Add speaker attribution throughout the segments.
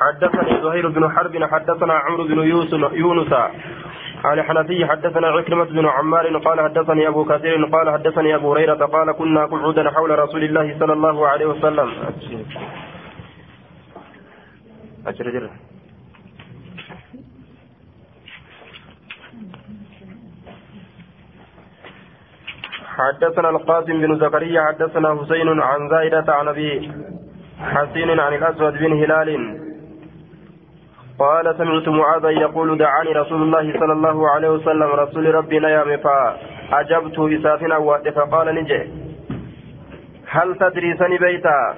Speaker 1: حدثني زهير بن حرب حدثنا عمرو بن يونس. عن حنفي حدثنا عكرمة بن عمار قال حدثني أبو كثير قال حدثني أبو هريرة قال كنا قعودا حول رسول الله صلى الله عليه وسلم. أجر جر حدثنا القاسم بن زكريا حدثنا حسين عن زائدة عن أبي حسين عن الأسود بن هلال. قال سمعت معاذا يقول دعاني رسول الله صلى الله عليه وسلم رسول ربنا يا فأجبت إسافنا وقت فقال نجي هل تدري سني بيتا؟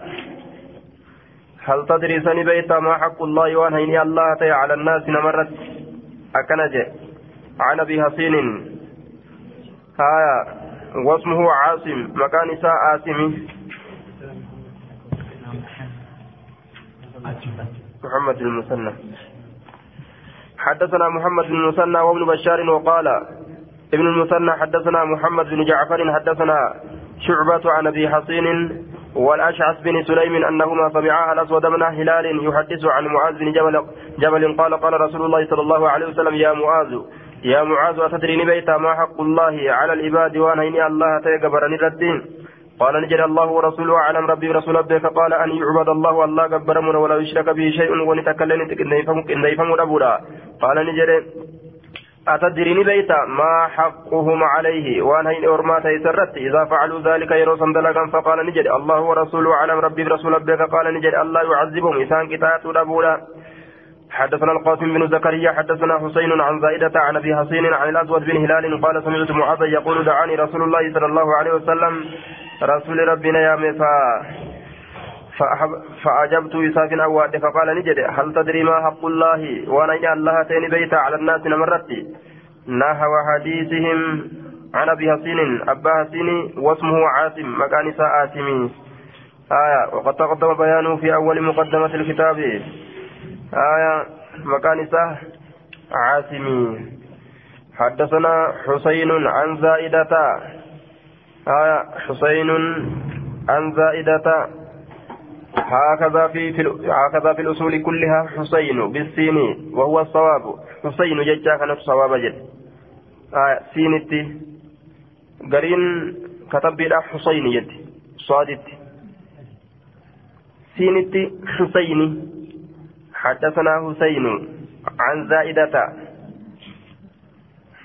Speaker 1: هل تدري سني بيتا ما حق الله وان هيني الله تي على الناس نمرت؟ أكنجي عن أبي حسين. هايا واسمه عاصم مكان إساء عاصم. محمد. المثنى حدثنا محمد بن المثنى وابن بشار وقال ابن المثنى حدثنا محمد بن جعفر حدثنا شعبة عن أبي حصين والأشعث بن سليم أنهما سمعا الأسود من هلال يحدث عن معاذ بن جبل, جبل قال قال رسول الله صلى الله عليه وسلم يا معاذ يا معاذ أتدري بيتا ما حق الله على العباد وأنا إني الله تيقبرني الدين؟ قال نجد الله ورسوله أعلم ربي ورسول ربك قال أن يعبد الله والله قبر من ولا يشرك به شيء ونتكلم إن يفهم أبولا قال نجد أتدريني بيتا ما حقهم عليه؟ وأن هين أرمات يسرت. إذا فعلوا ذلك يروسا دلقا فقال نجد الله ورسوله أعلم ربي ورسول ربك. قال نجد الله يعذبهم. إسان كتات أبولا حدثنا القاسم بن زكريا. حدثنا حسين عن زائدة عن أبي حسين عن الأسود بن هلال. قال سمعت معاذ يقول دعاني رسول الله صلى الله عليه وسلم. رسول ربنا يا مفا فأجبت يساف أواد فقال نجد هل تدري ما حق الله؟ وأنا الله تين بيت على الناس نمرت نحو حديثهم عن أبي حسين أبا حسين واسمه عاصم مكان عاصم. آية وقد تقدم بيانه في أول مقدمة الكتاب. آية مكان عاصمي حدثنا حسين عن زائدة. آية حسين عن زائدة. هكذا في, هكذا في الأصول كلها حسين بالسين وهو الصواب. حسين ججا كانت صواب جد. آية سينتي قرين كتب بلا حسين جد. صادت سينتي حسيني حدثنا حسين عن زائدة.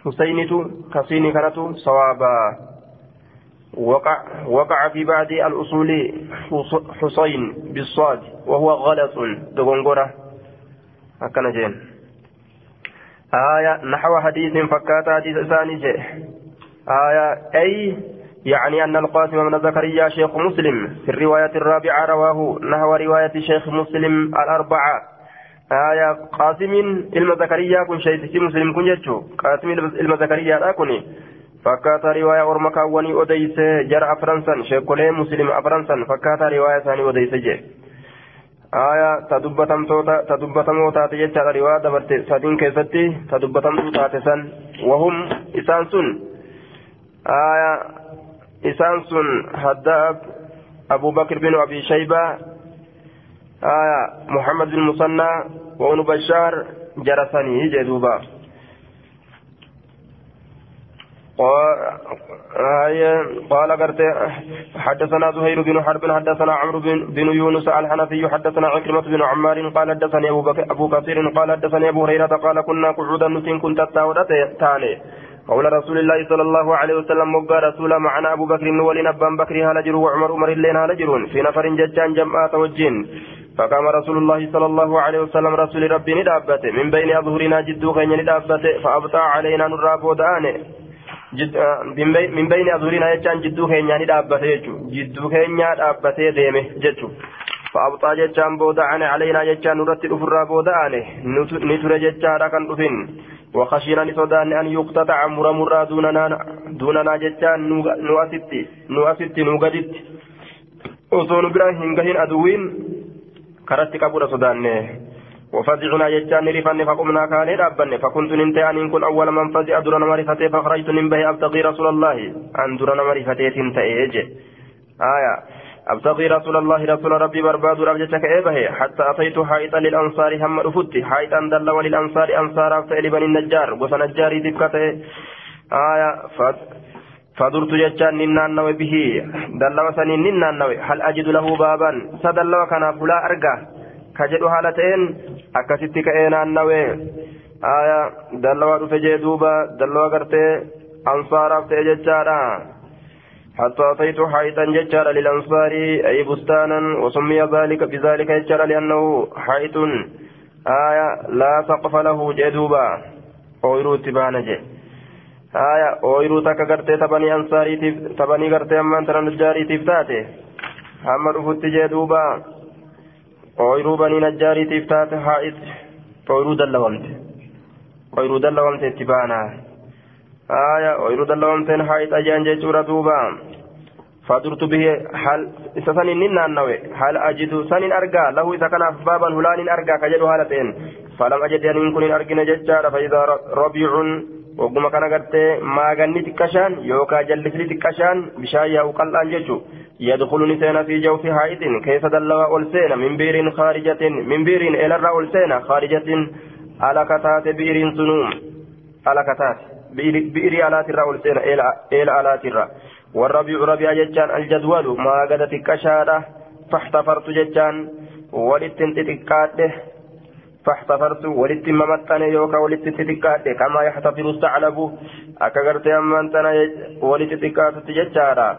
Speaker 1: حسينة كسين كانت صوابا. وقع وقع في بعض الأصول حسين بالصاد وهو غلط. دغنغرة أكن جين. آية نحو حديث فكات حديث ثاني آية أي يعني أن القاسم بن زكريا شيخ مسلم في الرواية الرابعة رواه نحو رواية شيخ مسلم الأربعة. آية قاسم إلما زكريا كن شيء مسلم كن يجو قاسم إلما زكريا كن odeyse jara afransan sheekolee muslim afransan fakkaata riwaayaa isaanii odeyse jee aya ta dubbatamtoota ta dubbatamoo taate jechaadha riwaayaa dabarte sadiin keessatti ta dubbatamtuu taate san wahum isaan sun aya isaan sun haddaab abubakr binu abi shaybaa آية محمد بن المثنى وابن بشار جرسني جدوبا قال حدثنا زهير بن حرب حدثنا عمرو بن يونس الحنفي حدثنا عكرمة بن عمار قال حدثني أبو, أبو كثير قال حدثني أبو هريرة قال كنا قعودا نتين كنت تاني. قول رسول الله صلى الله عليه وسلم وقال رسول معنا أبو بكر ولين أبان بكر هالجر وعمر عمر اللين هالجرون في نفر ججان جمعات والجن فقام رسول الله صلى الله عليه وسلم رسول ربي ندابته من بين أظهرنا جدو خين ندابته فأبطى علينا Äh, min bayni azuurinaa jechaan jidduu keenyaa ni dhaabbate jechuudha jidduu keenyaa dhaabbatee deeme jechuudha fa'abxaa jechaan booda'ane calaynaa jechaan nurratti dhufurraa booda'ane ni ture jechaadha kan dhufin. Wakashiina ni sodaanne an yuqtataca muramurraa duunanaa jechaan nu asitti nu asitti nu gaditti. Osoo nu bira hin gahin aduwwiin karatti qabudha sodaanne. وفزعنا يجان رفن فقمنا كان ربنا فكنت ننتهي أن كن أول من فزع درنا مرفتي فخرجت من به أبتغي رسول الله. أن درنا مرفتي تنتهي آية. أبتغي رسول الله رسول ربي برباد ربجتك إيبه. حتى أتيت حائطا للأنصار هم رفت حائطا دل وللأنصار أنصار فإلي بني النجار. وسنجاري تبكته آية. فدرت جتان ننان به. دلوا سنين ننان هل أجد له بابا؟ سدلوا كان فلا أرقى. كجدو حالتين أكست كأينان نوي آية دلوا رفجي دوبا دلوا قرتي أنصار أفتي حتى أتيت حائطا ججارا للأنصار أي بستانا وسمي ذلك بذلك ججارا لأنه حائط آية لا سقف له جدوبا أويرو تبانجي آية أويرو تكا تبني أنصاري تبني قرتي أمان ترى نجاري تفتاتي أما رفت جدوبا أويرو بني نجاري تفتاتي حائط أويرو دلومت أويرو دلومت تبانا آية أويرو دلومتين حائط أجان جيشورا دوبا فدرت به حال سسن ننان نوي حال أجد سن أرجع له إذا كان بابا هلان أرجع كجد هالتين فلم أجد أن كن أرجع ججار فإذا ربيع وقم كان قرت ما غني تكشان يوكا جلسلي تكشان بشايا وقل أنججو يدخل نسينا في جوف حائط كيف دلوا أولسينا من بير خارجة من بير إلى الرأولسينا خارجة على كتات بير سنوم. على كتات. بير على الرأولسينا إلى على الرأ والربيع ربيع جتان الجدول. ما قد تكشاده. فاحتفرت جتان ولتن تتكاده. فاحتفرت. ولتن ممتن يوكا. ولتن تتكاده. كما يحتفر الثعلب. أكغرت أمانتنا ولتتكاته جتارا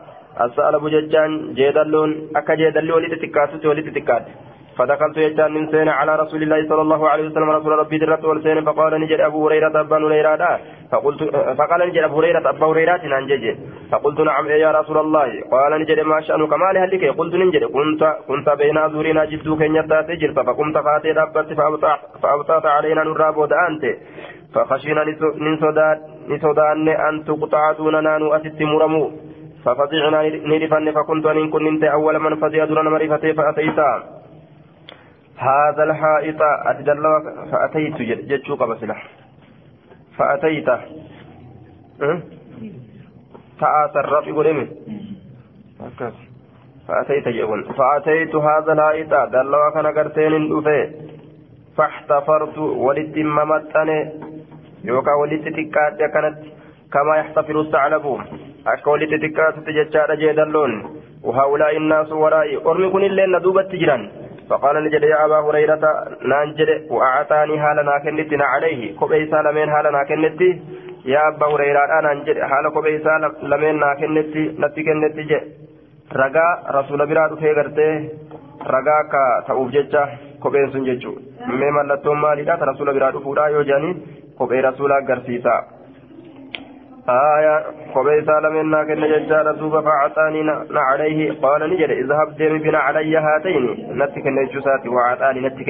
Speaker 1: الثعلب جتان جيدلون أكا جيدل ولتتكاته ولتتكاده فدخلت يجان من سين على رسول الله صلى الله عليه وسلم رسول ربي درت والسين فقال نجد أبو هريرة أبا هريرة فقلت فقال نجد أبو هريرة أبا هريرة ننجج فقلت نعم يا رسول الله. قال نجد ما شأنك؟ ما لهلك؟ قلت نجد كنت كنت بين أزورنا جدو كن يتاتي جرت فقمت فأتي دابت فأبطأت علينا نراب ودأنت فخشينا نسودان أن تقطع دوننا نؤسس مرمو. ففزعنا نرفن فكنت أن كنت أول من فزع دون مرفتي فأتيتا. هذا الحائط أتدلى فأتيت جتشوك بسلة فأتيت. أه؟ فآثر ربي قدمي فأتيت جئون فأتيت هذا الحائط دلوا كان قرتين الأفي فاحتفرت ولدت ممتني يوكا ولدت تكات كانت كما يحتفر الثعلب أكا ولدت تكات تجتشار جيدلون وهؤلاء الناس ورائي أرمي كن اللين ندوبت تجران فقال نجد يا أبا هريرة نانجد وأعطاني هالنا كنتنا عليه كبيسا لمن هالنا كنتي يا أبا هريرة أنا نجد هال كبيسا لمن كنتي نتي كنتي جي رقا رسول براد في غرتي رقا كا تأوف ججة كبين سن ججو مما لتوم مالي رسول براد فورا يوجاني كبي رسولا غرسيسا آية قبيس لمنا كن ججار دوبا فأعطاني عليه قال نجد اذهب ديم بنا علي هاتين. نتك النجسات وأعطاني نتك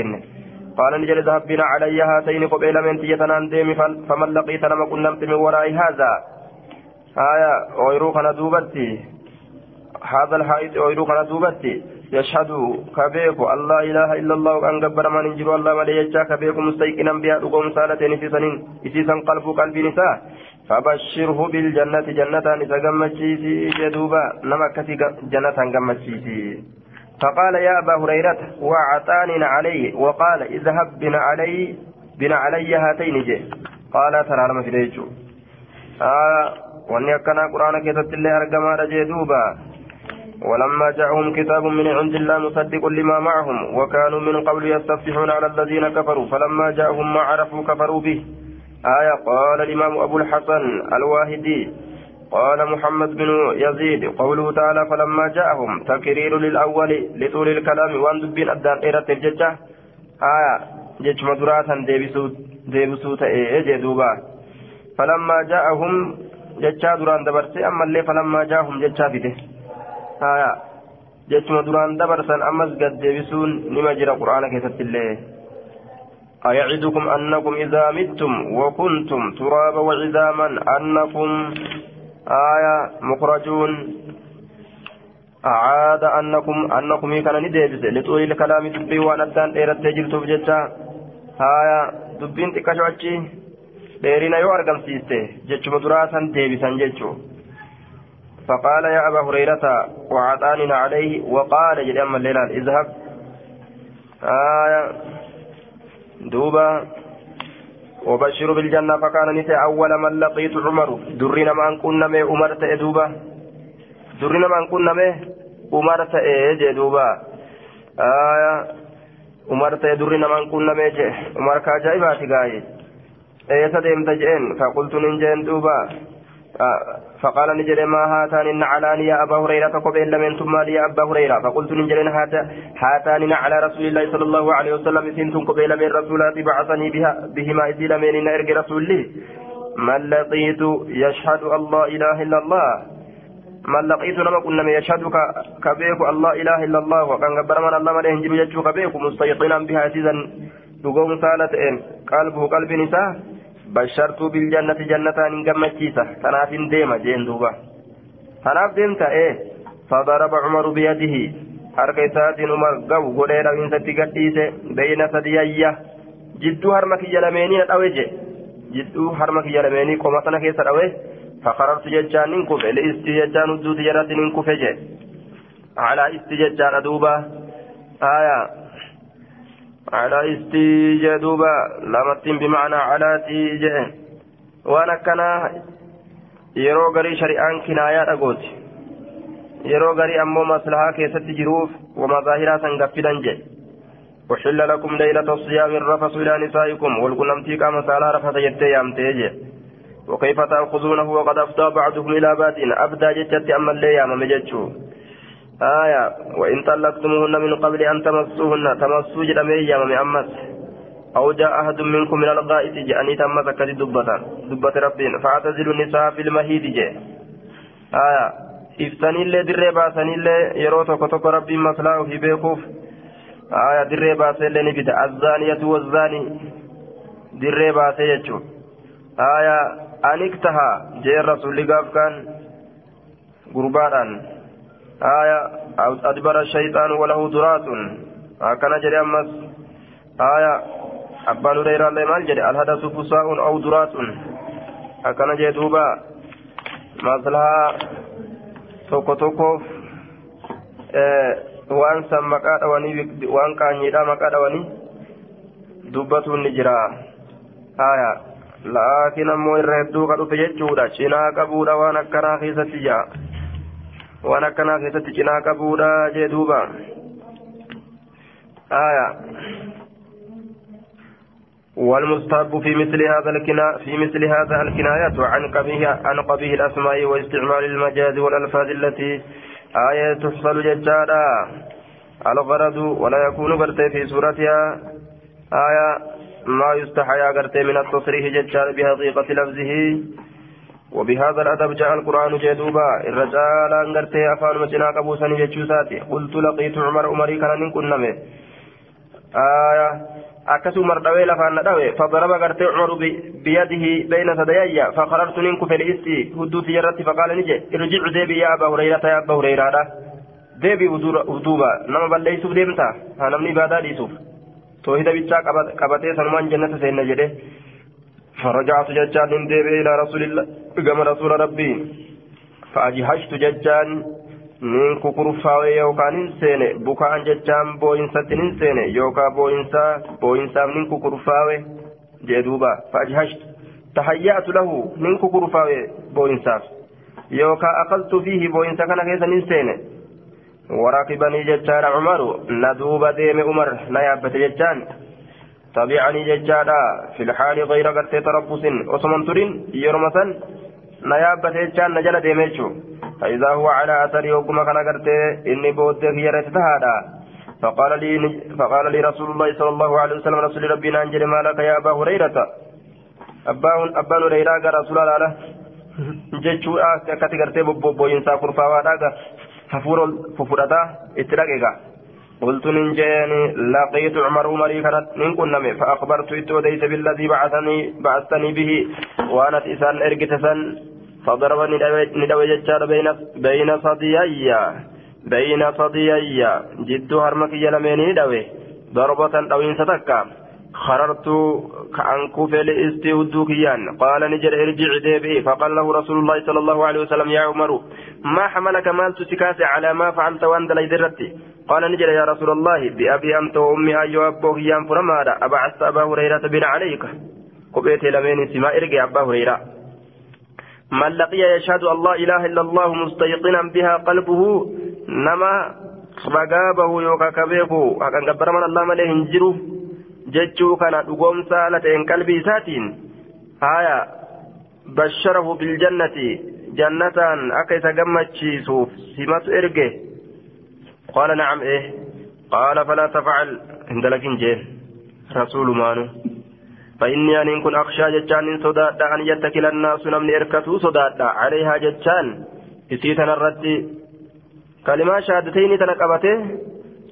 Speaker 1: قال نجد اذهب بنا علي هاتين. قبيل من تيتنان ديم فمن لقيت لما كنا من وراء هذا. آية ويروك دوبتي هذا الحائط ويروك دوبتي يشهد كبيك الله إله إلا الله أن جبر من إنجل الله وليجا كبيك مستيقنا بها لقوم سالتين في سنين إسيسا قلب قلب نساء. فبشره بالجنة جنة إذا قمتشيسي جدوبا نما كسي جنة قمتشيسي فقال يا أبا هريرة وعطاني عليه وقال اذهب بنا علي بنا علي هاتين جي قال ترى لما في آه وأني أكنا قرآن كتبت الله أرقما رجدوبا ولما جاءهم كتاب من عند الله مصدق لما معهم وكانوا من قبل يستفتحون على الذين كفروا فلما جاءهم ما عرفوا كفروا به. آية قال الإمام أبو الحسن الواهدي قال محمد بن يزيد قوله تعالى فلما جاءهم تكرير للأول لطول الكلام وأن دبين أدان الججة. آية جج مدراتا ديبسو ديبسو تأيه جدوبا فلما جاءهم ججا دران دبرسي أما اللي فلما جاءهم ججا بده. آية جج مدران دبرسا أمس قد ديبسون نمجر قرآن كيست الله أيعدكم أنكم إذا متم وكنتم ترابا وعظاما أنكم آية مخرجون أعاد أنكم أنكم كان ندبس لطول الكلام دبي وأن أدان إيرت تجرت بجتا آية دبين تكشوتشي dheerina yoo argamsiiste jechuma duraasan deebisan jechuu فقال يا أبا هريرة وعطاننا عليه وقال أما الليلة اذهب. آية. دوبا. وبشر بالجنة فكان نسي أول من لقيت عمر. درنا ما كنا مي عمر تأدوبا درنا ما كنا مي عمر دوبا. آية. عمر تأدرنا ما كنا مي عمر كاجايباتي غاية ايسا ديمت جئن فقلت ننجين دوبا. فقال نجري ما هاتان نعلان يا أبا هريرة قبل لمن ثم يا أبا هريرة. فقلت نجري هاتان على رسول الله صلى الله عليه وسلم سنتم قبل من رسولات بعثني بها بهما إذ من إرق رسول لي. من لقيت يشهد الله إله إلا الله. من لقيت لما كنا يشهد كبيك الله إله إلا الله. وكان قبر من الله من ينجب يجو كبيك مستيقنا بها سيزا دقوم سالة قلبه قلب نساء بشرت بالجنة جنة إن قمتشيسة تناف ديما جين دوبا تناف ديمتا إيه فضرب عمر بيده حركة عمر قو قولي لو إنسا تقديسة بين ثديية جدو هرمك يلميني الأوجه جدو هرمك يلميني قمتنا كيسا الأوجه فقررت ججان ننكف الاستججان الدود جرات ننكف جي على استججان دوبا آية على استيجا دوبا لامتين بمعنى على تيجا وأنا كان يرو غري شريعان كنايا دغوت يرو غري أمو مصلحة كيست جروف ومظاهرا سنغفدان جي وحل لكم ليلة الصيام الرفث إلى نسائكم والقلمتي كما سالا رفث يدي يامتيجي وكيف تأخذونه وقد أفضى بعضكم إلى بعض أبدا جتت أما اللي مجتشو آية وإن طلقتموهن من قبل أن تمسوهن تمسوا جرمي يا ممي أمس أو جاء أحد منكم من الغائط جاءني تمس كذي دبة دبة ربين فأعتزلوا النساء في المهيد جاء. آية إفتني اللي دري باسني اللي يرو توكو توكو ربي مسلاه في بيكوف. آية دري باسي اللي نبت الزانية والزاني دري باسي يجو. آية أنكتها جاء الرسول لقاف كان قربانا. آية أدبر الشيطان وله درات هكذا جري أمس آية أبان هريرة الله مال جري الحدث فساء أو درات هكذا جري دوبا مثلها tokko tokkoof waan san maqaa dhawanii waan qaanyiidha maqaa dhawanii dubbatuun ni jira haya laakiin ammoo irra hedduu ka dhufe jechuudha cinaa qabuudha waan akkanaa keessatti jira waan akkanaa keessatti cinaa qabuudha jee duuba. Haya والمستحب في مثل هذا الكنا في مثل هذا الكنايات عن قبيح عن قبيح الاسماء واستعمال المجاز والالفاظ التي آية تحصل ججالا الغرض ولا يكون قرتي في صورتها آية ما يستحيا قرتي من التصريح ججال بحقيقة لفظه وبهذا الأدب جاء القرآن جدوبا الرجال أن قرتي أفان مجنا قبوسا ججوساتي قلت لقيت عمر عمري كان كنمه آية akkasuma dhawee lafaan na dhawe fadaraba gartee cumaru biyadihi bayna sadayayya fakarartu nin kufe liisti hudduuti irratti faqaala ni je irjicu deebi yaa abaa hurayrata yaa abbaa hurayraadha deebi uduuba nama balleeysuuf deemta haa namni ibaadaa dhiisuuf toohida bichaa qabatee sanumaan jannata seenna jedhe فرجعت ججان ديبي إلى رسول الله gama rasuula rabbii fa'ajihashtu jechaan nin kukurfaawee yookaan hin seene bukaan jechaan boo'insatti hin seene yookaan boo'insaa boo'insaaf nin kukurfaawe jee duuba fa'ajihashtu tahayyaatu lahu nin kukurfaawe boo'insaaf yookaan akaltu fiihi boo'insa kana keessa nin seene waraaqibanii jechaadha umaru na duuba deeme umar na yaabbate jechaan. Tabi'anii jechaadha filhaali gayra gartee tarabbusin osoman turin yeroma san na yaabbate jechaan na jala deeme jechuudha. فإذا هو على أثر يوم كان قرته إني بودك هي هذا فقال لي فقال لي رسول الله صلى الله عليه وسلم رسول ربنا أنجل ما لك يا أبا هريرة. أبا أبا هريرة قال رسول الله جتشو أكتي قرته بوبو ينسى كرفا حفور ففرتا اتلاقيقا قلت ننجاني لقيت عمر عمري كانت من كنمي فأخبرت إتوديت بالذي بعثني بعثتني به وأنا إسان إرقتسن فضرب ندوي ججار بين بين صديي بين صديي جد هرمك يلمين ندوي ضربة أو إن ستكا. خررت كأنكوف لإستي ودوكيان قال نجر ارجع ديبي. فقال له رسول الله صلى الله عليه وسلم يا عمر ما حملك مال تسكاس على ما فعلت وأنت ليدرتي قال نجر يا رسول الله بأبي أنت وأمي أيها أبوك يام فرمادا أبعثت أبا هريرة بن عليك. قبيت لمن سما إرجع أبا هريرة. من لقي يشهد لا إله إلا الله مستيقنا بها قلبه نما رقابه يوكا كبيكو أكن قبر من الله مليه انجرو جتشو كان دقوم سالتين قلبي ساتين هايا بشره بالجنة جنة أكيس قمتشي سوف سمات إرقه قال نعم إيه قال فلا تفعل عند لك جين رسول مانو فإني أن كن أخشى جتان صدادا أن يتكل الناس نمني إركتو صدادا عليها جتان إسيتنا الرد كلمة شهادتين تنقبته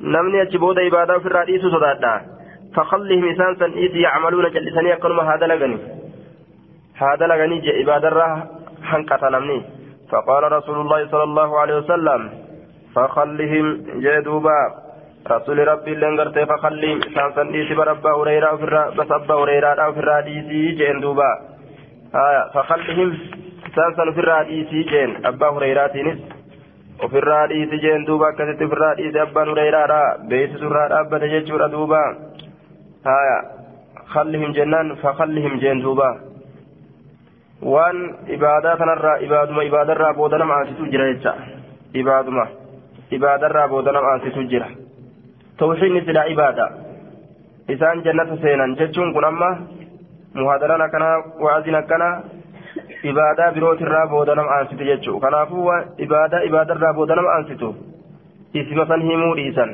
Speaker 1: نمني أجبود إبادة في الرئيس صدادا فخلهم إنسان سنئيت يعملون جلسني أكنما هذا لغني. هذا لغني جاء إبادة الله حنقة نمني. فقال رسول الله صلى الله عليه وسلم فخلهم جدوبا رسول ربي اللي انغرتي فخلهم إنسان سنئيت بربا هريرة بس أبا هريرة أو في الراديسي جين دوبا. آية فخلهم إنسان سن في الراديسي جين أبا هريرة نس وفي الراديسي جين دوبا كتت في الراديسي أبا هريرة بيس سرى أبا تججر دوبا هايا خلهم جنان فخلهم جين دوبا وان عبادات نرى عبادما عبادة را بودنا ما أنسيتو جرا يجا عبادما عبادة را بودنا ما أنسيتو جرا توحيد نسلا عبادة إسان جنة سينا جتشون كن أما مهادران كنا وعزنا كنا عبادة بروت را بودنا ما أنسيتو جتشو كنافو عبادة عبادة را بودنا ما أنسيتو اسم سنهمو إيسان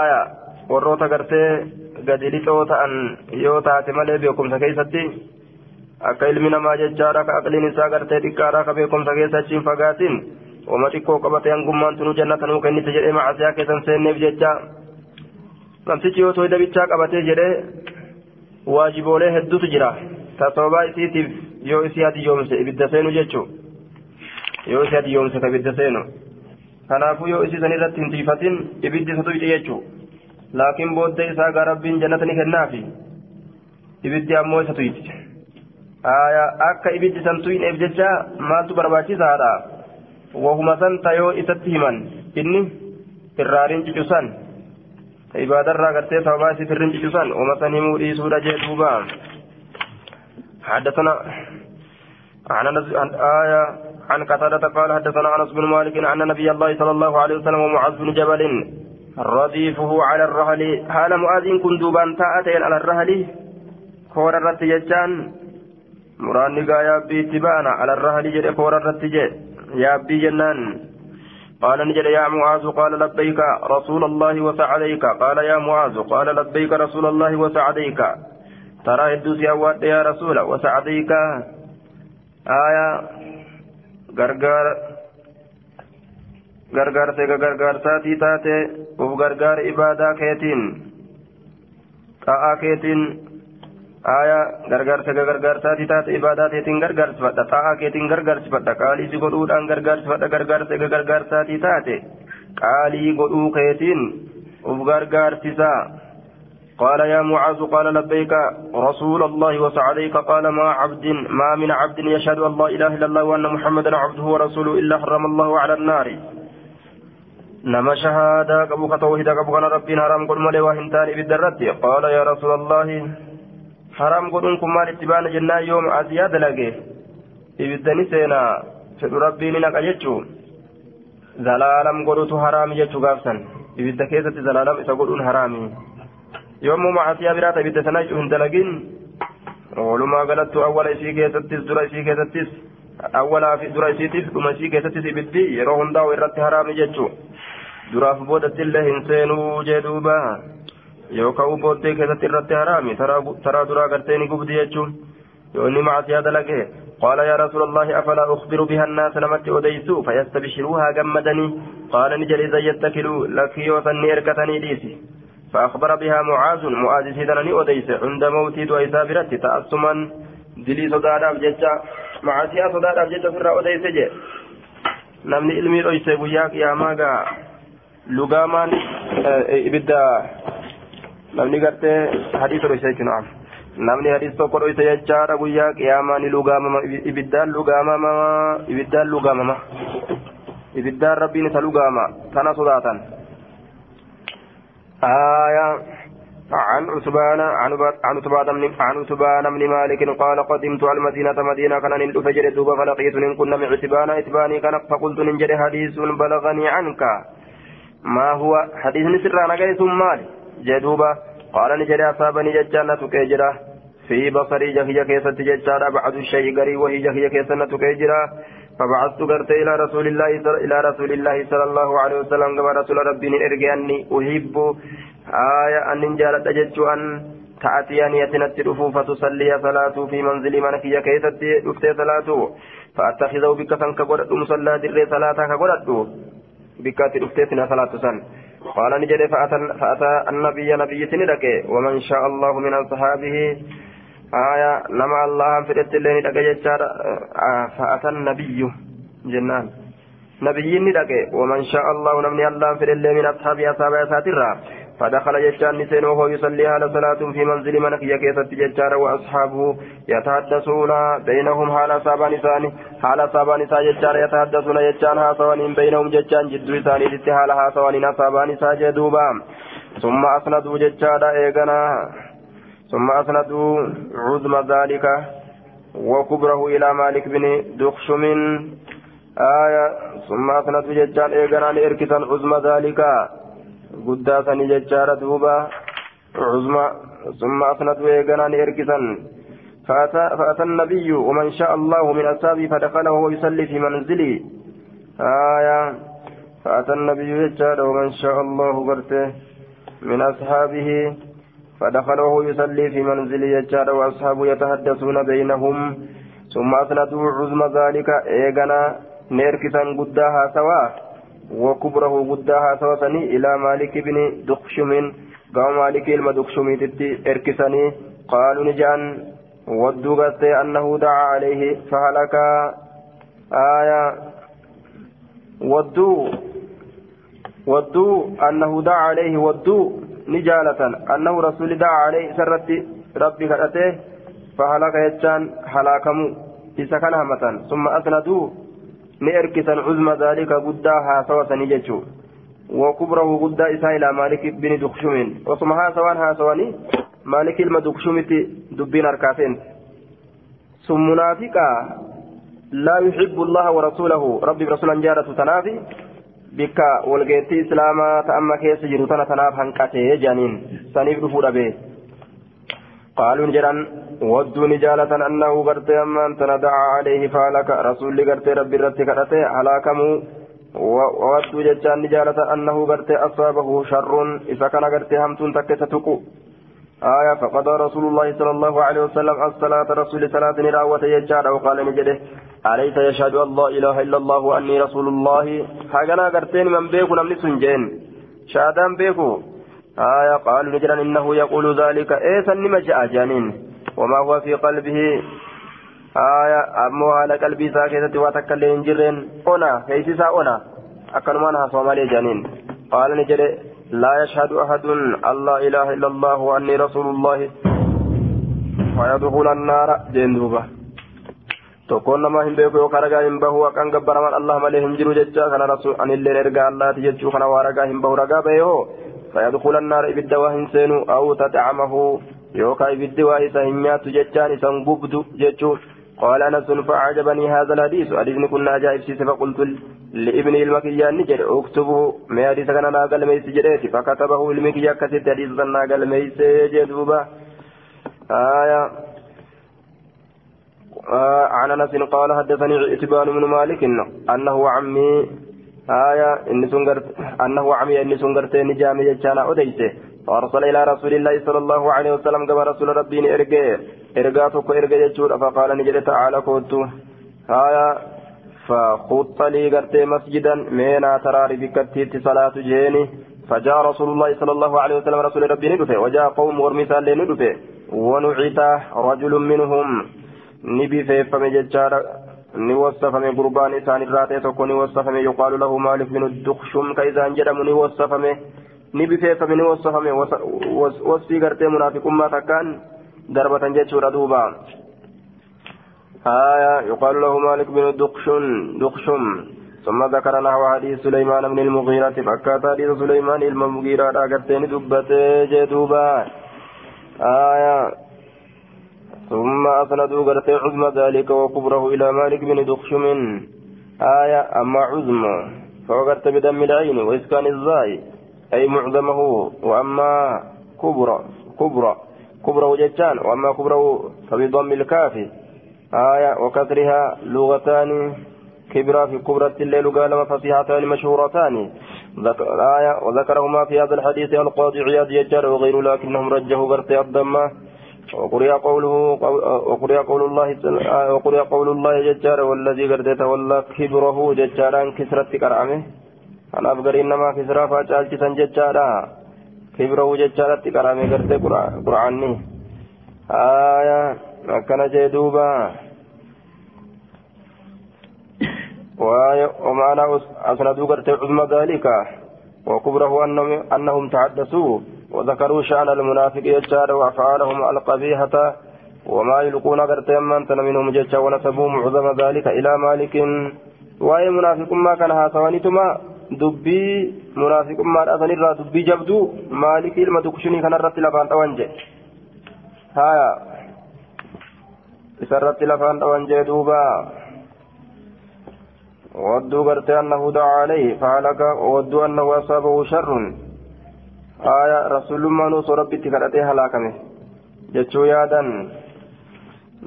Speaker 1: آية warroota gartee gadi lixoo ta'an yoo taate malee beekumsa keessatti akka ilmi namaa jechaadha ka aqliin isaa gartee xiqqaadha ka beekumsa keessa achiin fagaatiin wama xiqqoo qabate hangummaan tunuu jannata nuu kennite jedhee macasiyaa keessan seenneef jecha. Namtichi yoo tooyda bichaa qabatee jedhee waajiboolee hedduutu jira. Tasababaa isiitiif yoo isii hadiyyoomse ibidda seenu jechuu yoo isii hadiyyoomse ka ibidda seenu. Kanaafuu yoo isii san irratti hin tiifatin ibiddi isa tuyxe jechuu laakiin booddee isaa gaa rabbiin jannata ni kennaafi ibiddi ammoo isa tuyte akka ibiddi san tuyneef jecha maaltu barbaachisaadha wahuma san tayoo isatti himan inni irraariin cicusan ibaadarraa gartee sababaa isii firrin cicusan wama san himuu dhiisuudha jee duuba حدثنا عن آية عن قتادة قال حدثنا أنس بن مالك أن نبي الله صلى الله عليه وسلم ومعاذ بن جبل رديفه على الرهل. حال معاذ كن دوبان تأتين على الرهل. كور الرت جتان مراني يا بي تبانا على الرهل جد كور الرت يا بي جنان. قال نجد يا معاذ قال لبيك رسول الله وسعديك. قال يا معاذ قال لبيك رسول الله وسعديك. ترى الدوس يا يا رسول وسعديك. آية. غرغر gargaarsa eega gargaarsaatii taate uf gargaara ibaadaa keetiin xa'aa keetiin aayaa gargaarsa gargaarsaatii taate ibaadaa keetiin gargaarsifadha xa'aa keetiin gargaarsifadha qaalii si godhuudhaan gargaarsifadha gargaarsa gargaarsaatii taate qaalii godhuu keetiin uf gargaarsisaa قال يا معاذ قال لبيك رسول الله وسعديك قال ما عبد ما من عبد يشهد أن لا إله إلا الله وأن محمدا عبده ورسوله إلا حرم الله على النار نما شهادة قبوك توحيد قبوك ربين حرام قل ملي وهنتان بالدرت قال يا رسول الله حرام قل انكم مال اتبان جنة يوم أزياد لقي seenaa fedhu rabbiin hin aqajechu zalaalam godhutu haraami jechuu gaafsan ibidda keessatti zalaalam isa godhuun haraami yommuu macasiyaa biraata ibidda sana jechuu hin dalagin walumaa galattu awwala isii keessattis dura isii keessattis awwalaa fi dura isiitiif dhuma isii keessattis ibiddi yeroo hundaa'u irratti haraami jechuu duraaf boodattillee hin seenuu jee duuba. Yookaan booddee keessatti irratti haraami taraa duraa gartee ni gubdi jechuun. Yoo inni macasiyaa dalage قال يا رسول الله أفلا أخبر بها الناس نمت أديسوا فيستبشروها جمدني قال نجل إذا يتكلوا لك يوثني إركتني ليسي فأخبر بها معاذ معاذ سيدنني أديس عند موتي دويسا برت تأسما دلي صداد أبجتشا معاسيا صداد أبجتشا فرا أديس جي نمني علمي رئيس وياك يا ماغا لغامان gartee hadiisa dhoysa jechuun naam namni hadiis tokko dhoysa jechaadha guyyaa qiyaamaa ni lugaamama ibiddaan lugaamama ibiddaan lugaamama ibiddaan rabbiin isa lugaama tana sodaatan آية عن عثمان عن عثمان بن عن عثمان بن مالك قال قدمت المدينة مدينة كان نلفجر دوبا فلقيت إن كنا من عتبان عتباني كان فقلت ننجر حديث بلغني عنك ما هو؟ حديث سر نجيس مال. جدوبا قال نجري أصابني ججانة كيجرة في بصري جهية كيسة ججارة بعد الشيء قري وهي جهية كيسة كيجرة فبعثت قرت إلى رسول الله إلى رسول الله صلى الله عليه وسلم كما رسول ربي إرجع أني أحب. آية أن نجالت أجدت أن تأتيني يتنت فتصلي صلاة في منزل من كي كيست صلاة. فأتخذه بك سنك قرأت مصلى دري صلاة كقرأت. بك دفتي صلاة سن. قال نجد فأتى, فأتى النبي نبي سندك. ومن شاء الله من أصحابه. آية نما الله فرت اللين دك جچار فأتى النبي. جنان. نبي ندك. ومن شاء الله نمني الله فرت اللين من أصحاب أصحاب أساترا فدخل جچان نسين وهو يصلي على صلاة في منزل من كي كيست جچار وأصحابه يتحدثون بينهم حال صابان ثاني حال صابان ثاني جچار يتحدثون جچان ها سوان بينهم جچان جدو ثاني جت حال ها سوان صابان ساجدوبا ثم أسندوا جچار إيغنا ثم أسندوا عظم ذلك وكبره إلى مالك بن دخشم. آية ثم أسندوا ججال إيقنا إركسا عظم ذلك. قداسا ججار دوبا عظم ثم أسندوا إيقنا إركسا فأتى, فأتى النبي ومن شاء الله من أصحابه فدخل وهو يصلي في منزله آية فأتى النبي ججار ومن شاء الله برته من أصحابه فدخل وهو يصلي في منزل يجار وأصحابه يتحدثون بينهم ثم أسندوا عزم ذلك إيغنا نيركسا قداها سوا وكبره قداها سوا سني إلى مالك بن دخشم. قام مالك المدخشم تتي إركسني. قالوا نجان ودوا أنه دعا عليه فهلك. آية. ودوا. ودوا أنه دعا عليه ودوا نجالة. أنه رسول دعا عليه سرت ربي كرته فهلك يجان هلاكمو. إذا كان همة ثم أسندوا نئركسا عزم ذلك قداها سوى سنججو. وكبره قدا إسا إلى مالك بن دخشم وصمها سوان ها سواني مالك المدخشمة دبين أركاتين ثم منافقا لا يحب الله ورسوله. ربي رسولا جارة تنافي. islaamaa ta'amma keessa jiru tana tanaaf hanqatee jaaniin saniif dhufuu jaalatan annahu gartee ammaan tana dacaa alayhi faalaka rasuulli gartee rabbi irratti kadhate halaakamuu wadduu jechaan ni jaalatan annahu gartee asaabahu sharrun isa kana gartee hamtuun takka isa tuqu آية فقضى رسول الله صلى الله عليه وسلم الصلاة رسول صلاة راوة يجار وقال نجده أليس يشهد لا إله إلا الله وأني رسول الله هاغنا قرتين من بيكو نمني سنجين شهادان بيكو آية قالوا نجرا إنه يقول ذلك. إيه سنما جاء جانين وما هو في قلبه؟ آية أمو على قلبي ساكتة وتكلم جرين أنا كيسيسا أنا. أكلمانها صومالي جانين قال نجري لا يشهد أحد لا إله إلا الله وأني رسول الله. فيدخل النار. جندوبة tokkoon nama hin beeku yookaan ragaa hin bahu akkan gabbaraman allah malee hin jiru jecha kana rasul anilleen ergaa allaati jechuu kana waa ragaa hin bahu ragaa bahe hoo seenu aw tatcamahu yookaan ibiddi waa isa hin nyaattu jechaan isan gubdu jechuu قال أنس فأعجبني هذا الحديث. حديث كنا عجائب سيس فقلت لابن المكيان نجد اكتبه. ما حديث كان ناقل ميس جريت فكتبه المكيا كتبت حديث ناقل ميس جدوبا آية. آه عن أنس قال حدثني اتبان بن مالك أنه عمي آية إن سنغرت أنه عمي إن سنغرت نجامي جانا أديسه فأرسل إلى رسول الله صلى الله عليه وسلم كما رسول ربي إرجع إرجع توك إرجع يجور فقال نجد تعالى كنت آية فخط لي قرت مسجدا مينا ترى بكتيت صلاة جيني. فجاء رسول الله صلى الله عليه وسلم رسول ربي ندفه وجاء قوم ورمثال لندفه ونعيت رجل منهم. نبي فيفم ججار isaan irraa ta'e tokko ni wasafame yuqaalu lahu maalik binu duqshum ka isaan jedhamu ni wasafame نبفيف من وصفهم وصفي قرتي منافق ما تكان ضربة جيتشورا دوبا آية يقال له مالك بن دقشم دقشم ثم ذكر نحو حديث سليمان بن المغيرة فكات حديث سليمان المغيرة أغتين دبتي جدوبا آية ثم أسندوا غرتي عزم ذلك وكبره إلى مالك بن دخشم آية أما عزم فوقت بدم العين وإسكان الزاي أي معظمه وأما كبرى كبرى كبره جتان وأما كبره فبضم الكاف. آية وكسرها لغتان كبرى في كبرى الليل قال فصيحتان مشهورتان. آية وذكرهما في هذا الحديث القاضي عياض يجار وغيره لكنهم رجحوا غرتي الضمة. وقرئ قوله وقرئ قول الله وقرئ قول الله ججار والذي قد تولى كبره ججاران كسرت كرامه. أنا أبغر إنما كسرى فاجال جسن ججارا. كبره ججارت كرامه قد قرآني آية كان جدوبا. ومعنى أسندوا قد عظم ذلك. وكبره أنهم, تحدثوا وذكروا شأن المنافق يجار وأفعالهم القبيحة وما يلقون غرتي من منهم ججا ونسبوا معظم ذلك إلى مالك. وأي منافق ما كان هاتوانيتما دبي منافق ما أثني دبي جبدو. مالك المدكشني كان رت لفان توانجي هايا إسرت لفان توانجي دوبا. ودوا غرتي أنه دعا عليه فهلك وودوا أنه أصابه شر. رسول الله نوص ربي تكرته هلاكمه جتشو يادا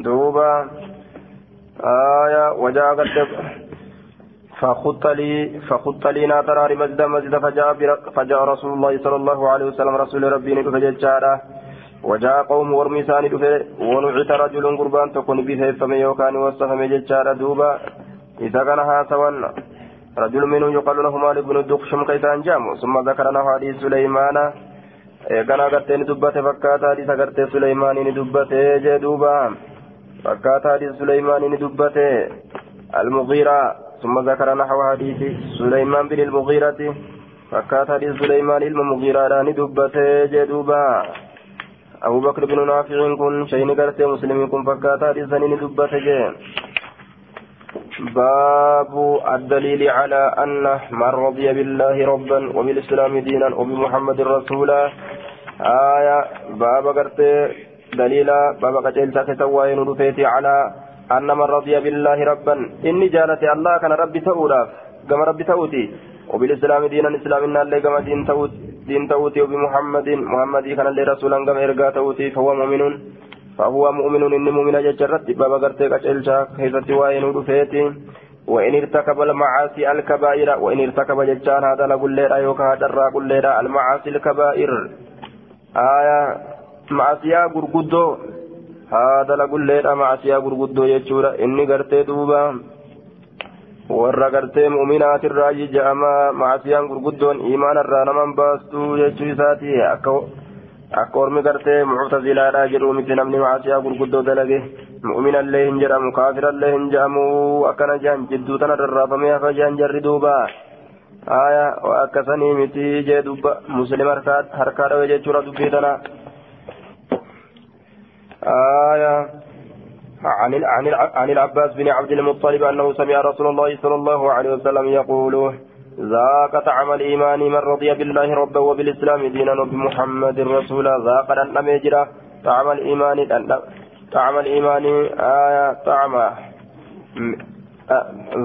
Speaker 1: دوبا آية وجاء قد فخط لي فخط لي ناطر مسجد مسجد فجاء فجاء رسول الله صلى الله عليه وسلم رسول ربي نكف جتشارا وجاء قوم ورمي ثاني دفه ونعت رجل قربان تكون بفهم يوكان وصفهم جتشارا دوبا إذا كان هاتوا رجل منهم يقال له مالك بن الدخشم كيسان جامو ثم ذكرنا حديث سليمان. كان أغرتين دبته فكات حديث أغرتي سليمان دبته جدوبا فكات حديث سليمان دبته المغيرة. ثم ذكر نحو حديث سليمان بن المغيرة. فكات حديث سليمان المغيرة دبته جدوبا أبو بكر بن نافع كن شيء قرتي مسلم كن فكات حديث دبته جدوبا باب الدليل على أن من رضي بالله ربا وبالإسلام دينا وبمحمد رسولا. آية باب قرت دليلا باب قتل تتوين رفيتي على أن من رضي بالله ربا. إني جالت الله كان ربي تؤلاف كما ربي تؤتي وبالإسلام دينا إسلامنا اللي كما دين تؤتي وبمحمد محمد كان اللي رسولا كما إرقا تؤتي فهو مؤمن. فهو مؤمن إني مؤمن ججرت بابا قرتي قتلشا كيفتي وين رفيتي وإن ارتكب المعاصي الكبائر وإن ارتكب ججان هذا لقل ليرا يوكا هذا قل ليرا المعاصي الكبائر آية معصية غرغدو هذا لقل ليرا معصية غرغدو يجورا إني قرتي دوبا warra gartee mu'minaatirraa jija'ama maasiyaan gurguddoon imaana irraa naman baastuu jechuu isaati akka akka ormi gartee muctazilaadha jedhu miti namni maasiyaa gurguddoo dalage mu'minallee hin jedhamu kaafirallee hin jedhamu akkana jehan jidduu tana rarraafamee hafa jehan jarri duuba aya akkasanii miti jee dubba muslim harkaa dhawe jechuudha dubbii tana aya عن عن عن العباس بن عبد المطلب انه سمع رسول الله صلى الله عليه وسلم يقول ذاق طعم الإيمان من رضي بالله ربا وبالإسلام دينا وبمحمد رسولا ذاق أن يجرى طعم الإيمان طعم الإيمان آية طعم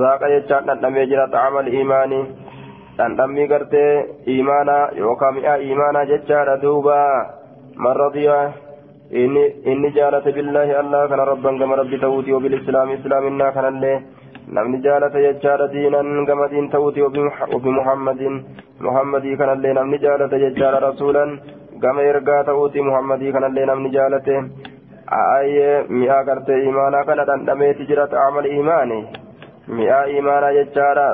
Speaker 1: ذاق يجرى أن يجرى طعم الإيمان dhandhammi gartee imaanaa yookaan mi'a imaanaa jechaadha duuba man radiya inni jaalate billaahi allah kana rabban gama rabbi ta'uuti wabilislaami islaaminaa kanallee namni jaalata jechaadha diinan gama diin ta'uuti wabi muhammadin. Muhammadii kanallee namni jaalata jechaadha rasuulan. Gama ergaa ta'uuti muhammadii kanallee namni jaalate. Ayyee mi'a gartee imaanaa kana dhandhameeti jira ta'amal imaani? Mi'a imaanaa jechaadha.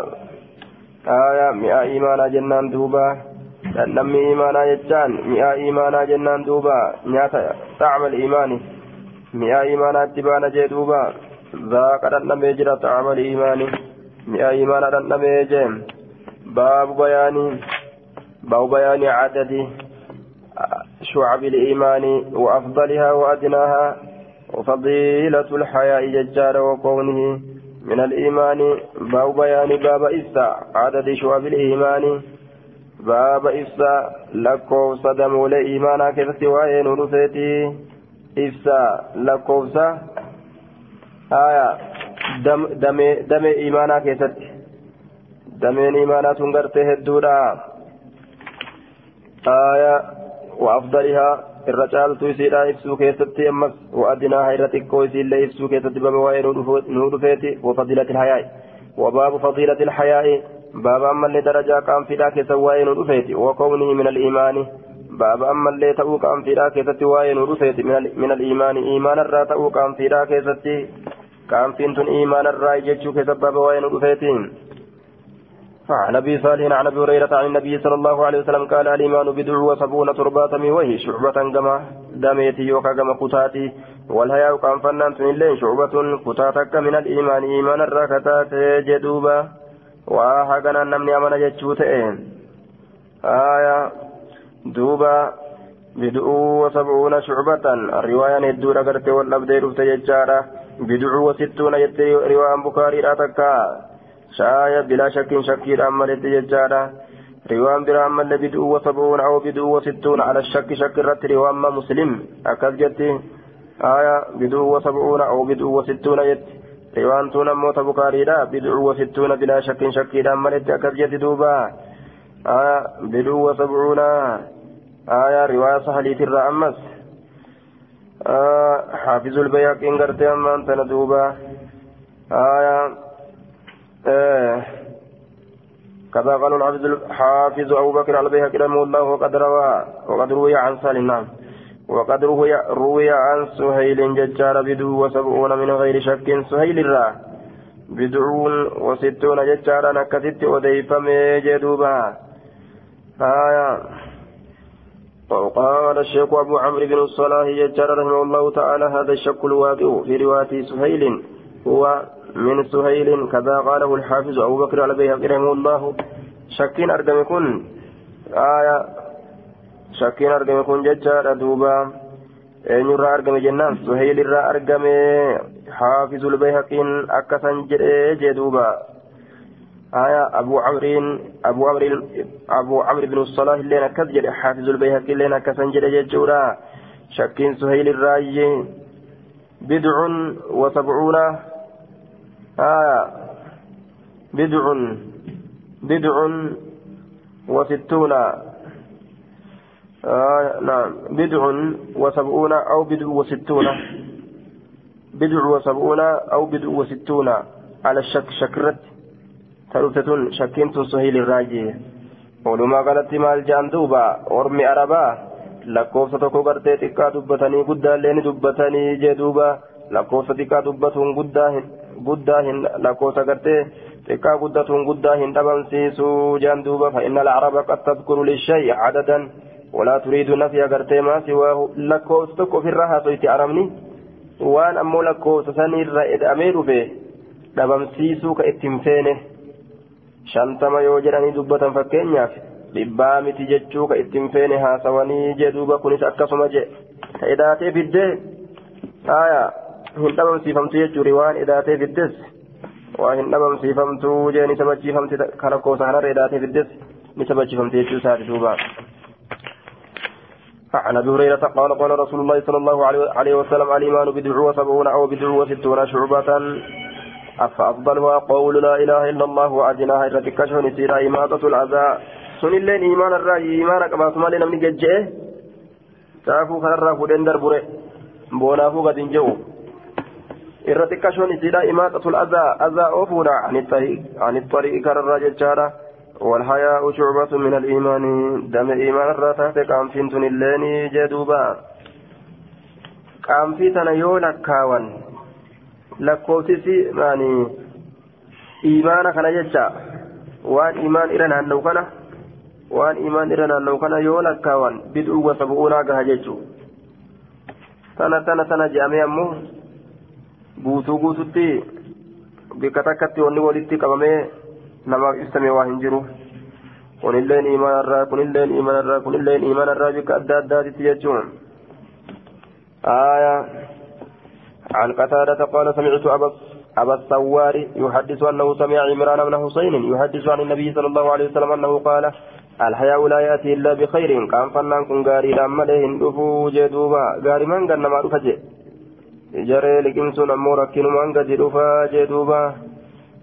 Speaker 1: Aya mi'a imaanaa jennaan duuba. Dhandhammi imaanaa jechaan mi'a imaanaa jennaan duuba. Nyaata ta'amal imaani? Mi'a imaanaatti baana jee duuba zaaqa dhandhamee jira ta'amal imaani mi'a imaanaa dhandhamee jee baabu bayaanii باب بيان عدد شعب الإيمان وأفضلها وأدناها وفضيلة الحياء ججار وكونه من الإيمان باب بيان باب إسا عدد شعب الإيمان باب إسا لكو صدموا لإيمانا كيف سواء نرفيتي إسا لكو دم إيمانا كيست دمين إيمانا تنقرته الدورة آية وأفضلها الرجال تيسيرا إفسو كيستي أمس وأدناها إرتكو إسيلا إفسو كيستي بموائي نورفيتي وفضيلة الحياء وباب فضيلة الحياء باب أما اللي درجة كان في ذاك سواء نورفيتي وكونه من الإيمان باب أما اللي تأو كان في ذاك ستواء نورفيتي من الإيمان إيمان الرا تأو كان في ذاك ستي كان في إيمان الرا يجتشو كسبب وين نورفيتين عن ابي صالح عن ابي هريره عن النبي صلى الله عليه وسلم قال الايمان بدع وسبعون تربات وهي شعبة كما دميتي يوكا كما كتاتي والهياء كان فنان اللين شعبة كتاتك من الايمان ايمان الركتات جدوبا وهكذا نمني امن جتشوت آية دوبا بدع وسبعون شعبة الرواية ندور قرت والأبدي رفت ججارة بدع وستون يتري رواية بخاري راتكا شاية بلا شك شكير أمالت يجارة روان برا أمال بدء وسبعون أو بدء وستون على الشك شك الرت روان ما مسلم أكد جتي آية بدء وسبعون أو بدء وستون يت روان تون موت بكاري لا بدء وستون بلا شك شكير أمالت أكد جتي دوبا آية بدء وسبعون آية رواية صحليت الرأمس آه حافظ البياق إن قرتي أمان تندوبا آية آه. كذا قال الحافظ الحافظ أبو بكر البيهقي رحمه الله وقد روى وقد روي عن سالم نعم. وقد روي روي عن سهيل ججار بدو وسبعون من غير شك. سهيل الرا بدعون وستون ججارا نكتت وديفم جدوبا. آية وقال الشيخ أبو عمرو بن الصلاح ججار رحمه الله تعالى هذا الشك الواقع في رواية سهيل. هو من سهيل كذا قاله الحافظ أبو بكر على بيهقي رحمه الله. شكين أرقم يكون آية. شكين أرقم يكون ججار دوبا. eenyu irraa argame jennaan suheyl irraa argame xaafizul bayhaqiin akkasan jedhee jee abu camriin abu camri bin salah illeen akkas jedhe xaafizul bayhaqi illeen akkasan jedhe jechuudha shakkiin suheyl irraayye bidcun wa sabcuuna آية بدع بدع وستون آه نعم بدع وسبعون أو بدع وستون بدع وسبعون أو بدع وستون على الشك شكرت ثلاثة شكين سهيل الراجي ولما قالت مال جان دوبا ورمي gartee xiqqaa dubbatanii guddaallee ni dubbatanii jee duuba lakkoofsa xiqqaa dubbatuun guddaa guddaa hin lakkoofsa gartee xiqqaa guddatuun guddaa hin dhabamsiisuu jaan duuba fa'inna alcaraba qad tadkuru lishay'i cadadan walaa turiidu nafya gartee maa siwaahu lakkoofsa tokko ofirraa haasoyti arabni waan ammoo lakkoofsa sanirra edhamee dhufe dhabamsiisuu ka ittiin feene fakkeenyaaf dhibbaa miti jechuu ka ittiin feene haasawanii jee duuba kunis akkasuma jee ka edaatee fiddee aayaa hin dhabamsiifamtu jechuudha waan edaatee fiddes waa hin dhabamsiifamtu jee ni sabachiifamti kan lakkoofsa kanarra edaatee fiddes ni sabachiifamti jechuu isaati duuba. عن ابي هريره قال قال رسول الله صلى الله عليه وسلم الايمان بدع وسبعون أو بدع وستون شعبة فافضلها قول لا إله إلا الله وادناها الرتكشون سيرا اماطة الأذى. سن اللين إيمان الرأي إيمان كما سمع لنا من ججئه تعرفوا خير رافودين دربره بونافو قد انجو irra xiqqashoon isiidha imaaqatul azaa azaa oofuudha عن الطريق كرر ججارة. والحياء شعبة من الإيمان. دم إيمان الراتات قام فينتن اللين جدوبا. قام فيتنا يولا كاوان lakkoofsisi maani imaana kana jecha waan imaan irra naanna'u kana waan imaan irra naanna'u kana yoo lakkaawan bid'uu wa sab'uunaa gaha jechuu tana tana tana je'amee ammoo guutuu guututti bikka takkatti wanni walitti qabamee namaaf ibsame waa hin jiru kun illeen iimaan irraa kun illeen iimaan irraa kun illeen iimaan irraa bika adda addaatitti jechuun آية عن قتادة قال سمعت أبا أبا الثوار يحدث أنه سمع عمران بن حسين يحدث عن النبي صلى الله عليه وسلم أنه قال الحياء لا يأتي إلا بخير كان فنان كن غاري لما لهن دفو جدوبا غاري من كان ما رفجه جري لكن سن أمو من قد رفا جدوبا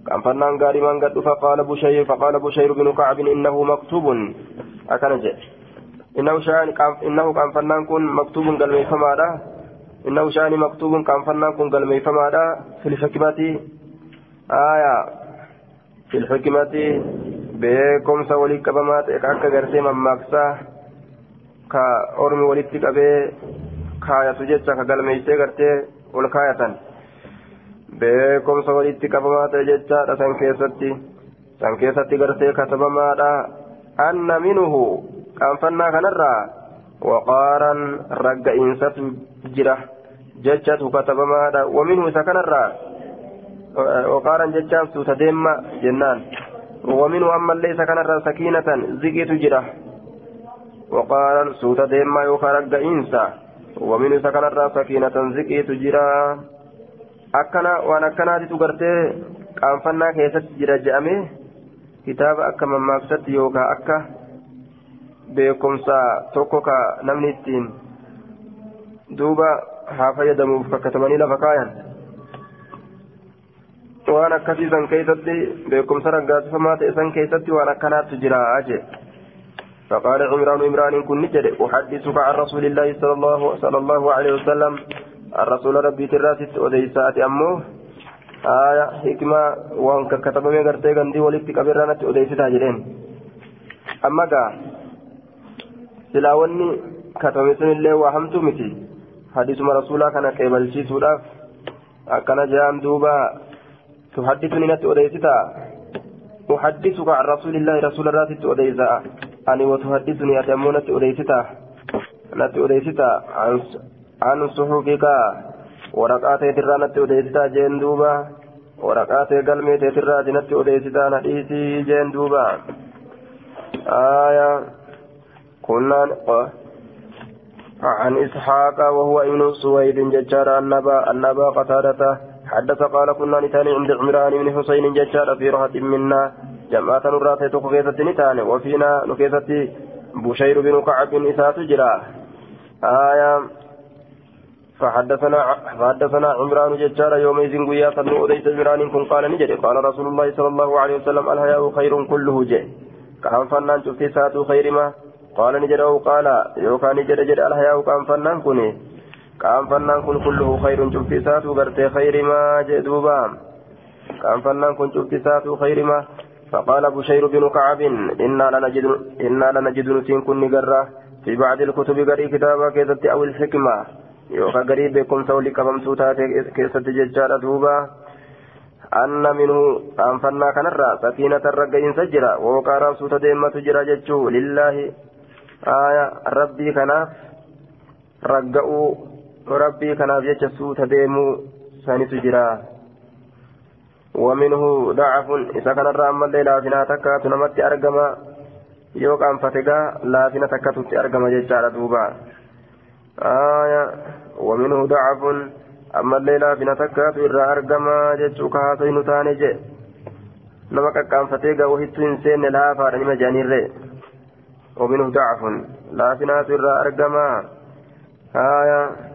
Speaker 1: كان فنان غاري من قد قال بشير فقال بشير بن كعب إنه مكتوب. أكنجه إنه شان إنه كان فنان كن مكتوب قلبي فما إنه شان مكتوب كان فنان كن قلبي فما في الحكمة آية في الحكمة beekumsa walii qabamaa ta'e ka akka gartee mammaaksaa ka ormi walitti qabee kaayatu jecha ka galmeeysee gartee ol kaayatan beekumsa walitti qabamaa ta'e jechaadha san keessatti san keessatti gartee katabamaadha anna minuhu qaanfannaa kanarraa jira jechatu katabamaadha waminhu isa kanarraa waqaaran jechaan suuta deemma jennaan ومنه أما ليس كان سكينة زكيت جرة وقال سوت ديما يخرج إنسا ومنه سكن سكينة زكيت جرة أكنا وأنا كنا تقرتي قام فنا كيست جرة جأمي كتاب أكا مماكست يوكا أكا beekumsa tokko ka namni ittiin duuba kakkatamanii lafa kaayan. Waan akkasii san keessatti beekumsa raggaasifamaa ta'e san keessatti waan akkanaatu jira jee. فقال عمران عمران كن نجد أحدثك عن رسول الله صلى الله صلى الله عليه وسلم الرسول ربي تراست أديسات أمه آية حكمة وان كتب من غرتي غندي ولدت كبرانة أديستا جرين أما قا سلاوني كتب سن الله وحمت متي حديث رسولا كان كيبل شي سودا أكنا جام دوبا. تحدثني نت أديستا أحدثك عن رسول الله رسول الله نت أديسا أني وتحدثني أتمو نت أديستا نت أديستا عن عن صحفك. ورقات ترى نت أديستا جين دوبا. ورقات قلمي ترى نت أديستا نديسي جين دوبا. آية. كنا عن إسحاق وهو ابن سويد ججار النبا النبا قتادته حدث قال كنا نتاني عند عمران بن حسين ججار في رهة منا. جماعة نراتي تقفيتة نتاني وفينا نكيتة بشير بن كعب إسات جرا آية. فحدثنا فحدثنا عمران ججار يومئذ قيا فن أديت عمران كن قال نجري. قال رسول الله صلى الله عليه وسلم الحياء خير كله جي كان فنان شفتي ساتو خير ما. قال نجري أو قال يوكا نجري جري الحياء كان فنان كني. كان فنان كن كله خير شفتي ساتو برتي خير ما جدوبا كان فنان كن شفتي ساتو خير ما. فقال بشير بن كعب إنا لنجد إنا لنجد نسين كن نقرة في بعض الكتب قري كتابا كيست أو الحكمة. يوكا قريب بكم سولي كمم سوتات كيست ججال دوبا. أن منه أنفنا كنرى سكينة الرقين سجرا. ووقارا سوتا ديمة جرا ججو. لله آية ربي كناف رقعوا ربي كناف جج سوتا ديمو ساني سجرا ومنه ضعف إذا كان الرام اللي لا فينا تكات نمت أرقما يوقع فتقا لا فينا تكات أرقما ججال دوبا آية ومنه ضعف أما اللي لا فينا تكات إرى أرقما ججوك هاتين تاني جي نما كان فتقا وهيتو إنسان لا فارني مجانير ومنه ضعف لا فينا إرى أرقما آية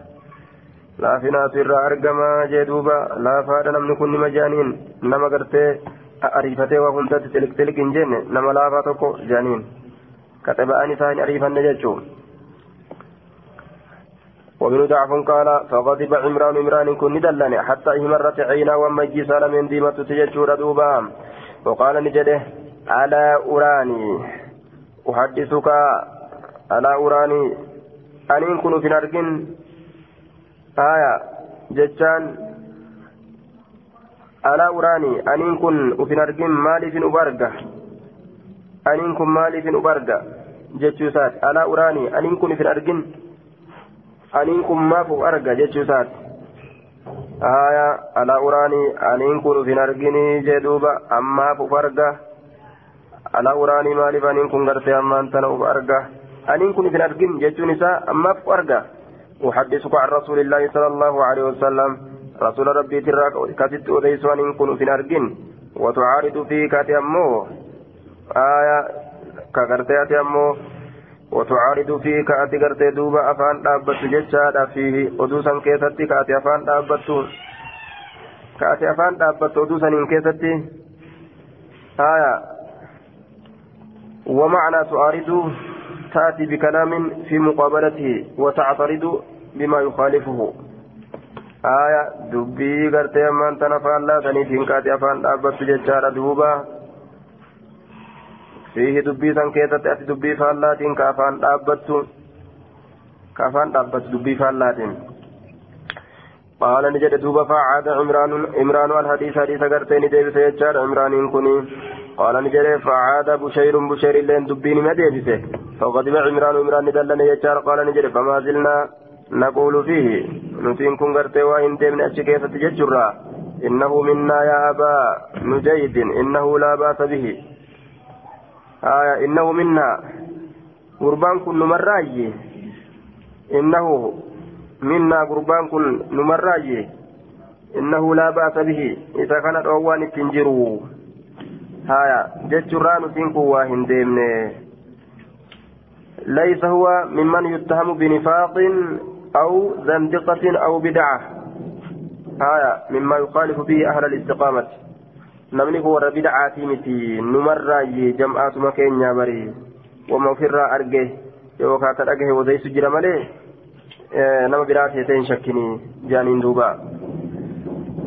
Speaker 1: laafinaatu irraa argamaa jee duuba laafaadha namni kun nima jaaniin nama gartee ariifatee waa hundatti xilik xilik hin jenne nama laafaa tokko jaaniin kaxaba'an isaa hin ariifanne jechuun وابن ضعف قال فغضب عمران عمران كن ندلني حتى اهمرت عينا وما جسال من ديمة تججور دوبا وقال نجده ألا أراني أحدثك ألا أراني أن كن في نرجن آية جتان ألا أراني أنين كن وفي نرجم مالي في أبرقة أنين كن مالي في أبرقة جتشوسات ألا أراني أنين كن في نرجم أنين كن ما في أرقة جتشوسات آية ألا أراني أنين كن في نرجم جدوبة أما في أرقة alaa uraanii maaliif aniin kun gartee ammaan tana uf arga? Aniin kun isin argin jechuun isaa ammaaf arga? أحدثك عن رسول الله صلى الله عليه وسلم رسول ربي تراك كتبت أديس أن كن في أرجن وتعارض في كاتي أمو آية كغرتي أمو وتعارض في كاتي غرتي دوبا أفان دابت جتشا فيه أدوسا كيستي كاتي أفان دابت كاتي أفان دابت أدوسا كيستي آية ومعنى تعارض تأتي بكلام في مقابلته وتعترض بما يخالفه. آية دبي غرتي أمان تنفال لا تنيتين كاتي أفان دابت ججارة دوبا. فيه دبي سان كيتت أتي دبي فالاتين كافان دابت. كافان دابت دبي فالاتين قال نجد دوبا فعاد عمران عمران الحديث حديث غرتين ديبس يجار عمران كوني قال نجد فعاد بشير بشير لين دبين ما ديبسه فغضب عمران عمران ندلن يجار قال نجد فما زلنا نقول فيه. نتين كن غرتي وإن ديمن أشي كيف تججرا. إنه منا يا أبا نجيد إنه لا بأس به. آية إنه منا. قربان كن نمرأي. إنه منا قربان كن نمرأي. إنه لا بأس به. إذا كانت أوان تنجروا هايا ججرا نتين كن واهن ديمن ليس هو ممن يتهم بنفاق أو زندقة أو بدعة آية مما يخالف به أهل الاستقامة نمني هو بدعة متي نمر جمعات مكين يا بري وما فر أرجه يوكا كرجه وزي سجر ملي آه نما براتي تين شكني جانين دوبا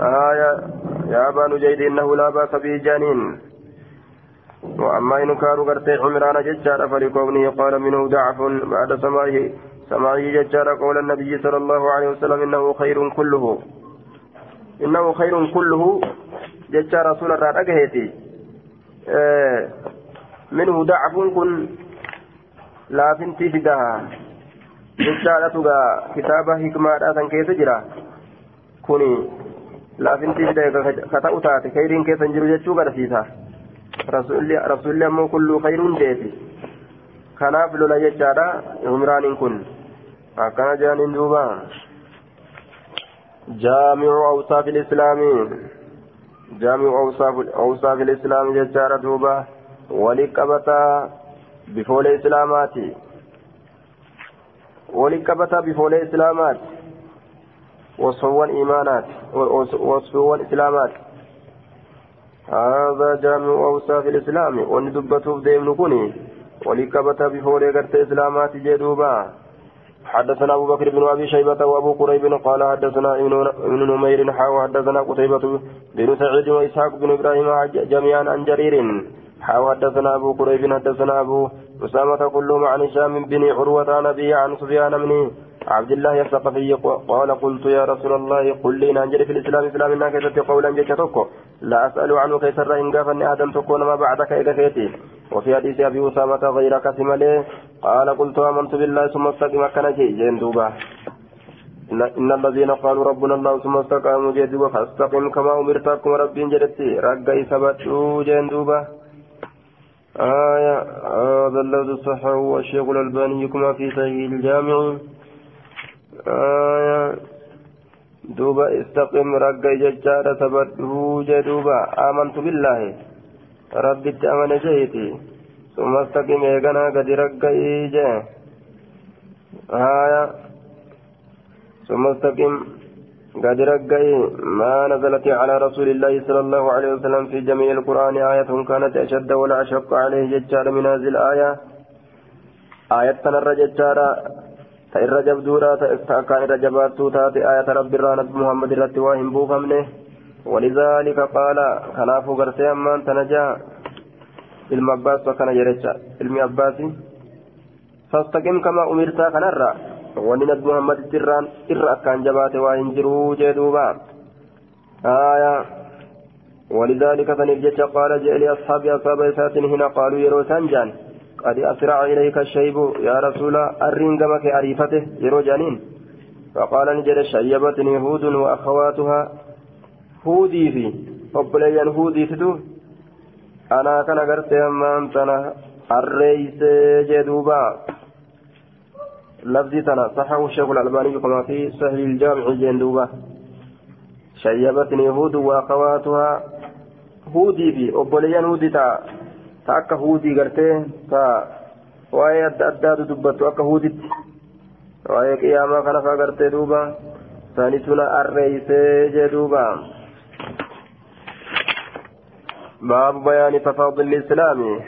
Speaker 1: آية يا أبا نجيد إنه لا بأس به جانين وأما إن كانوا قرتي عمران ججار فلكونه قال منه ضعف بعد سماعه. سماعه ججار قول النبي صلى الله عليه وسلم إنه خير كله. إنه خير كله ججار رسول الله أجهتي آه منه ضعف كن لا فنتي فدها ججار تغا كتابة حكمة أتن كيف جرا. كوني لا فنتي فدها كتاوتات خير كيف ججو قرسيسا. Rasuulli ammoo kulluu khayruun deefi kanaaf lola jechaadha umraaniin kun akkana jedhaniin duuba awsaafi lislaami jaamicu awsaafi lislaami jechaadha duuba wali qabataa bifoolee islaamaati wali qabataa bifoolee islaamaati wasfawwan imaanaati wasfawwan islaamaati هذا جامع أوصاف الإسلام وندبته بديم نكوني ولكبت بفولي قرت إسلامات جدوبا حدثنا أبو بكر بن أبي شيبة وأبو قريب قال حدثنا ابن نمير حاو حدثنا قتيبة بن سعيد وإسحاق بن إبراهيم جميعا عن جرير. حاو حدثنا أبو قريب حدثنا أبو أسامة كلهم عن هشام بن عروة عن أبي عن سفيان بن عبد الله الثقفي قال قلت يا رسول الله قل لي ننجل في الإسلام إسلام إنك كيست قولا جيشتك لا أسأل عنه كيسر إن قافني آدم تكون ما بعدك إذا كيتي. وفي حديث أبي أسامة غير كسم قال قلت آمنت بالله ثم استقم كان جين دوبا. إن الذين قالوا ربنا الله ثم استقاموا جدوبا فاستقم كما أمرتكم ربي جدتي رقا إثبتوا جين دوبا. آية هذا اللفظ الصحيح والشيخ الألباني كما في صحيح الجامع. دوبا استقم رقا ججارة تبدو جدوبا. آمنت بالله. ربي تأمن جيتي ثم استقم إيقنا قد رقا إيجا آية. ثم استقم قد رقا ما نزلت على رسول الله صلى الله عليه وسلم في جميع القرآن آية كانت أشد ولا أشق عليه ججار من هذه الآية. آية تنر ججارة. Ayata rabbiirraa nabi muhammad irratti waa hin buufamne walidaalika qaala kanaafuu gartee ammaan tana jaa ilma abbaasu akkana jedhecha ilmi abbaasi fastaqim kama umirtaa kanarra wanni nabi muhammaditti irraan irra akkaan jabaate waa hin jiruu jee duuba aya ولذلك فنجت قال جاء لأصحاب أصحاب إسات هنا قالوا يروسان جان قد أسرع إليك الشيب يا رسول الرنجمك أريفته يرو جانين فقال نجد شيبتني هود وأخواتها. هودي في أبليا هودي تدو. أنا كان قرت أمان تنا الرئيس جدوبا. لفظي تنا صحه الشيخ الألباني كما في سهل الجامع جندوبا. شيبتني هود وأخواتها. هودي بي أبوليان هودي تا. تأكا هودي قرتي تا وآية أداد دبتو أكا هودي وآية قيامة كان فقرتي دوبا ثانيتنا الرئيس جدوبا باب بيان تفاضل الإسلام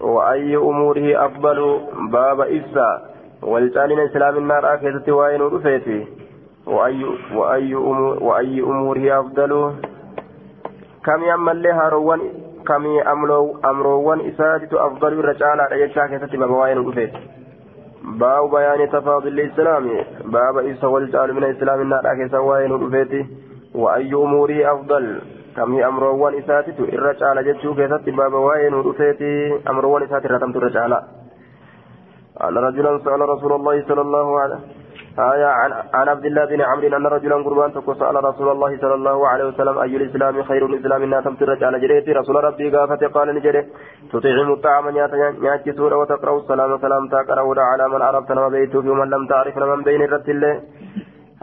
Speaker 1: وأي أموره أفضل باب إفسا والتالين إسلام النار آكيسة وين رفيتي وأي وأي أمور وأي أموره أفضل كم يعمل لها روان كم أمرو أمروان إسادة أفضل الرجال على يشاكسة باب وين رفيتي باب بيان تفاضل الإسلام باب إفسا والتال من إسلام النار آكيسة وين رفيتي وأي أموره أفضل kamii amroowwan isaatitu irra caala jechuu keessatti baaba waa'ee nu dhufeeti. Amroowwan isaati irra tamtu irra caala. أن رجلا سأل رسول الله صلى الله عليه آية عن, عن عبد الله بن عمرو أن رجلا قربان سأل رسول الله صلى الله عليه وسلم أي الإسلام خير الإسلام؟ إنها تمتر على جريتي رسول ربي قافت قال نجري تطعم الطعام نياتي وتقرأ السلام سلام تقرأ على من عرفت ما بيته ومن لم تعرف من بين الرد الله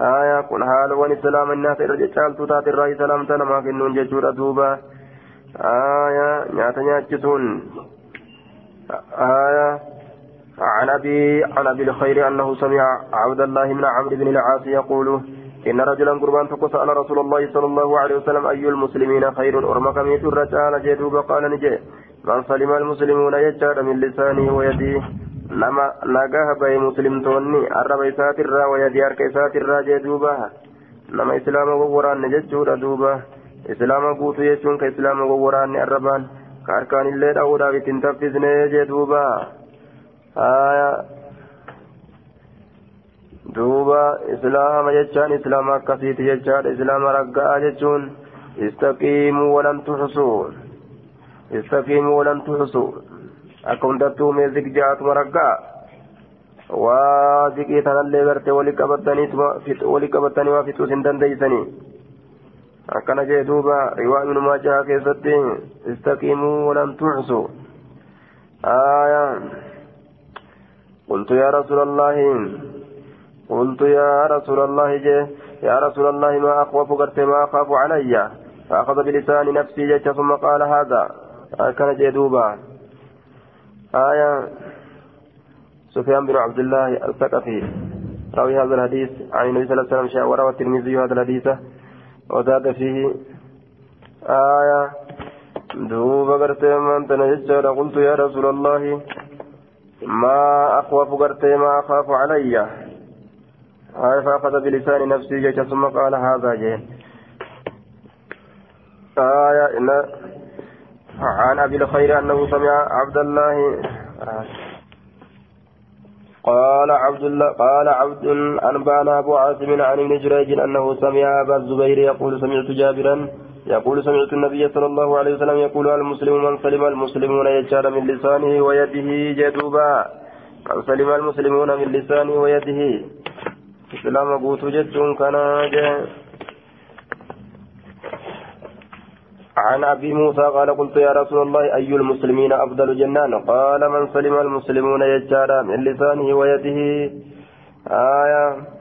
Speaker 1: آية كن حال وان السلام الناس إرجع شالتو تات الرأي سلام تنما كنون ججورة دوبا آية نياتا نياتشتون آية عن أبي عن أبي الخير أنه سمع عبد الله بن عمرو بن العاص يقول إن رجلا قربان فقال رسول الله صلى الله عليه وسلم أي المسلمين خير أرمك ميت الرجال جدوب قال نجي من سلم المسلمون يجار من لسانه ويده nama nagaa bahe muslimtoonni arraba isaatirraa wayadii harka isaatirraa jee duuba nama islaama wawwaraanne jechuudha duuba islaama guutuu jechuun ka islaama wawwaraanne arrabaan ka harkaan illee dha'uudhaaf ittiin taffisne jee duuba duuba islaama jechaan islaama akkasiiti jechaadha islaama ragga'a jechuun istaqiimuu walan tuxsuu istaqiimuu walan tuxsuu akka hundattuu mee zigjaatuma raggaa waa ziqii tanallee gartee wali qabatanii waa fixuus hin dandeeysanii akkana jee duuba riwaa ibnu maajaa keessatti istaqiimuu walan tuxsu آية قلت يا رسول الله. قلت يا رسول الله يا رسول الله ما أخوف قرت ما أخاف علي. فأخذ بلسان نفسي جيش ثم قال هذا. كان جدوبا آية. سفيان بن عبد الله الثقفي. راوي هذا الحديث عن النبي صلى الله عليه وسلم شاور والترمذي هذا الحديث. وزاد فيه آية. دوب قرتي من تنجد قلت يا رسول الله. ما أخوف قرتي ما أخاف علي. آية فأخذ بلسان نفسي جيش ثم قال هذا جين. آية إن عن أبي الخير أنه سمع عبد الله قال عبد الله قال عبد أنبانا أبو عاصم عن ابن جريج أنه سمع أبا الزبير يقول سمعت جابرا يقول سمعت النبي صلى الله عليه وسلم يقول المسلم من سلم المسلمون يجار من لسانه ويده جدوبا. من سلم المسلمون من لسانه ويده. إسلام قوت جد كان عن أبي موسى قال قلت يا رسول الله أي المسلمين أفضل جنان؟ قال من سلم المسلمون يجارا من لسانه ويده. آية.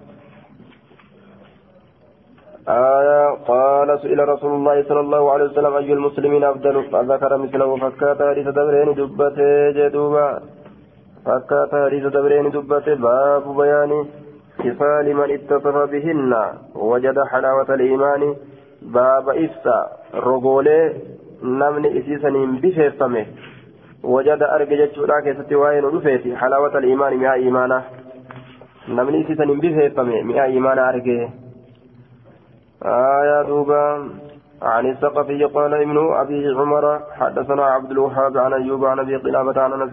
Speaker 1: آية قال سئل رسول الله صلى الله عليه وسلم أي المسلمين أفضل؟ فذكر مثله فكات حديث دبرين دبته. جدوبا فكات حديث دبرين دبته. باب بيان كفال من اتصف بهن. وجد حلاوة الإيمان. باب إفسا. رغولي نمني إسيسنين بفيفمه وجد أرجع جتشورا كيستي رفيتي حلاوة الإيمان مع إيمانه. نمني إسيسنين بفيفمه مع إيمانه أرجع آية دوبا عن الثقفي قال ابن أبي عمر حدثنا عبد الوهاب عن أيوب عن أبي قلابة عن أنس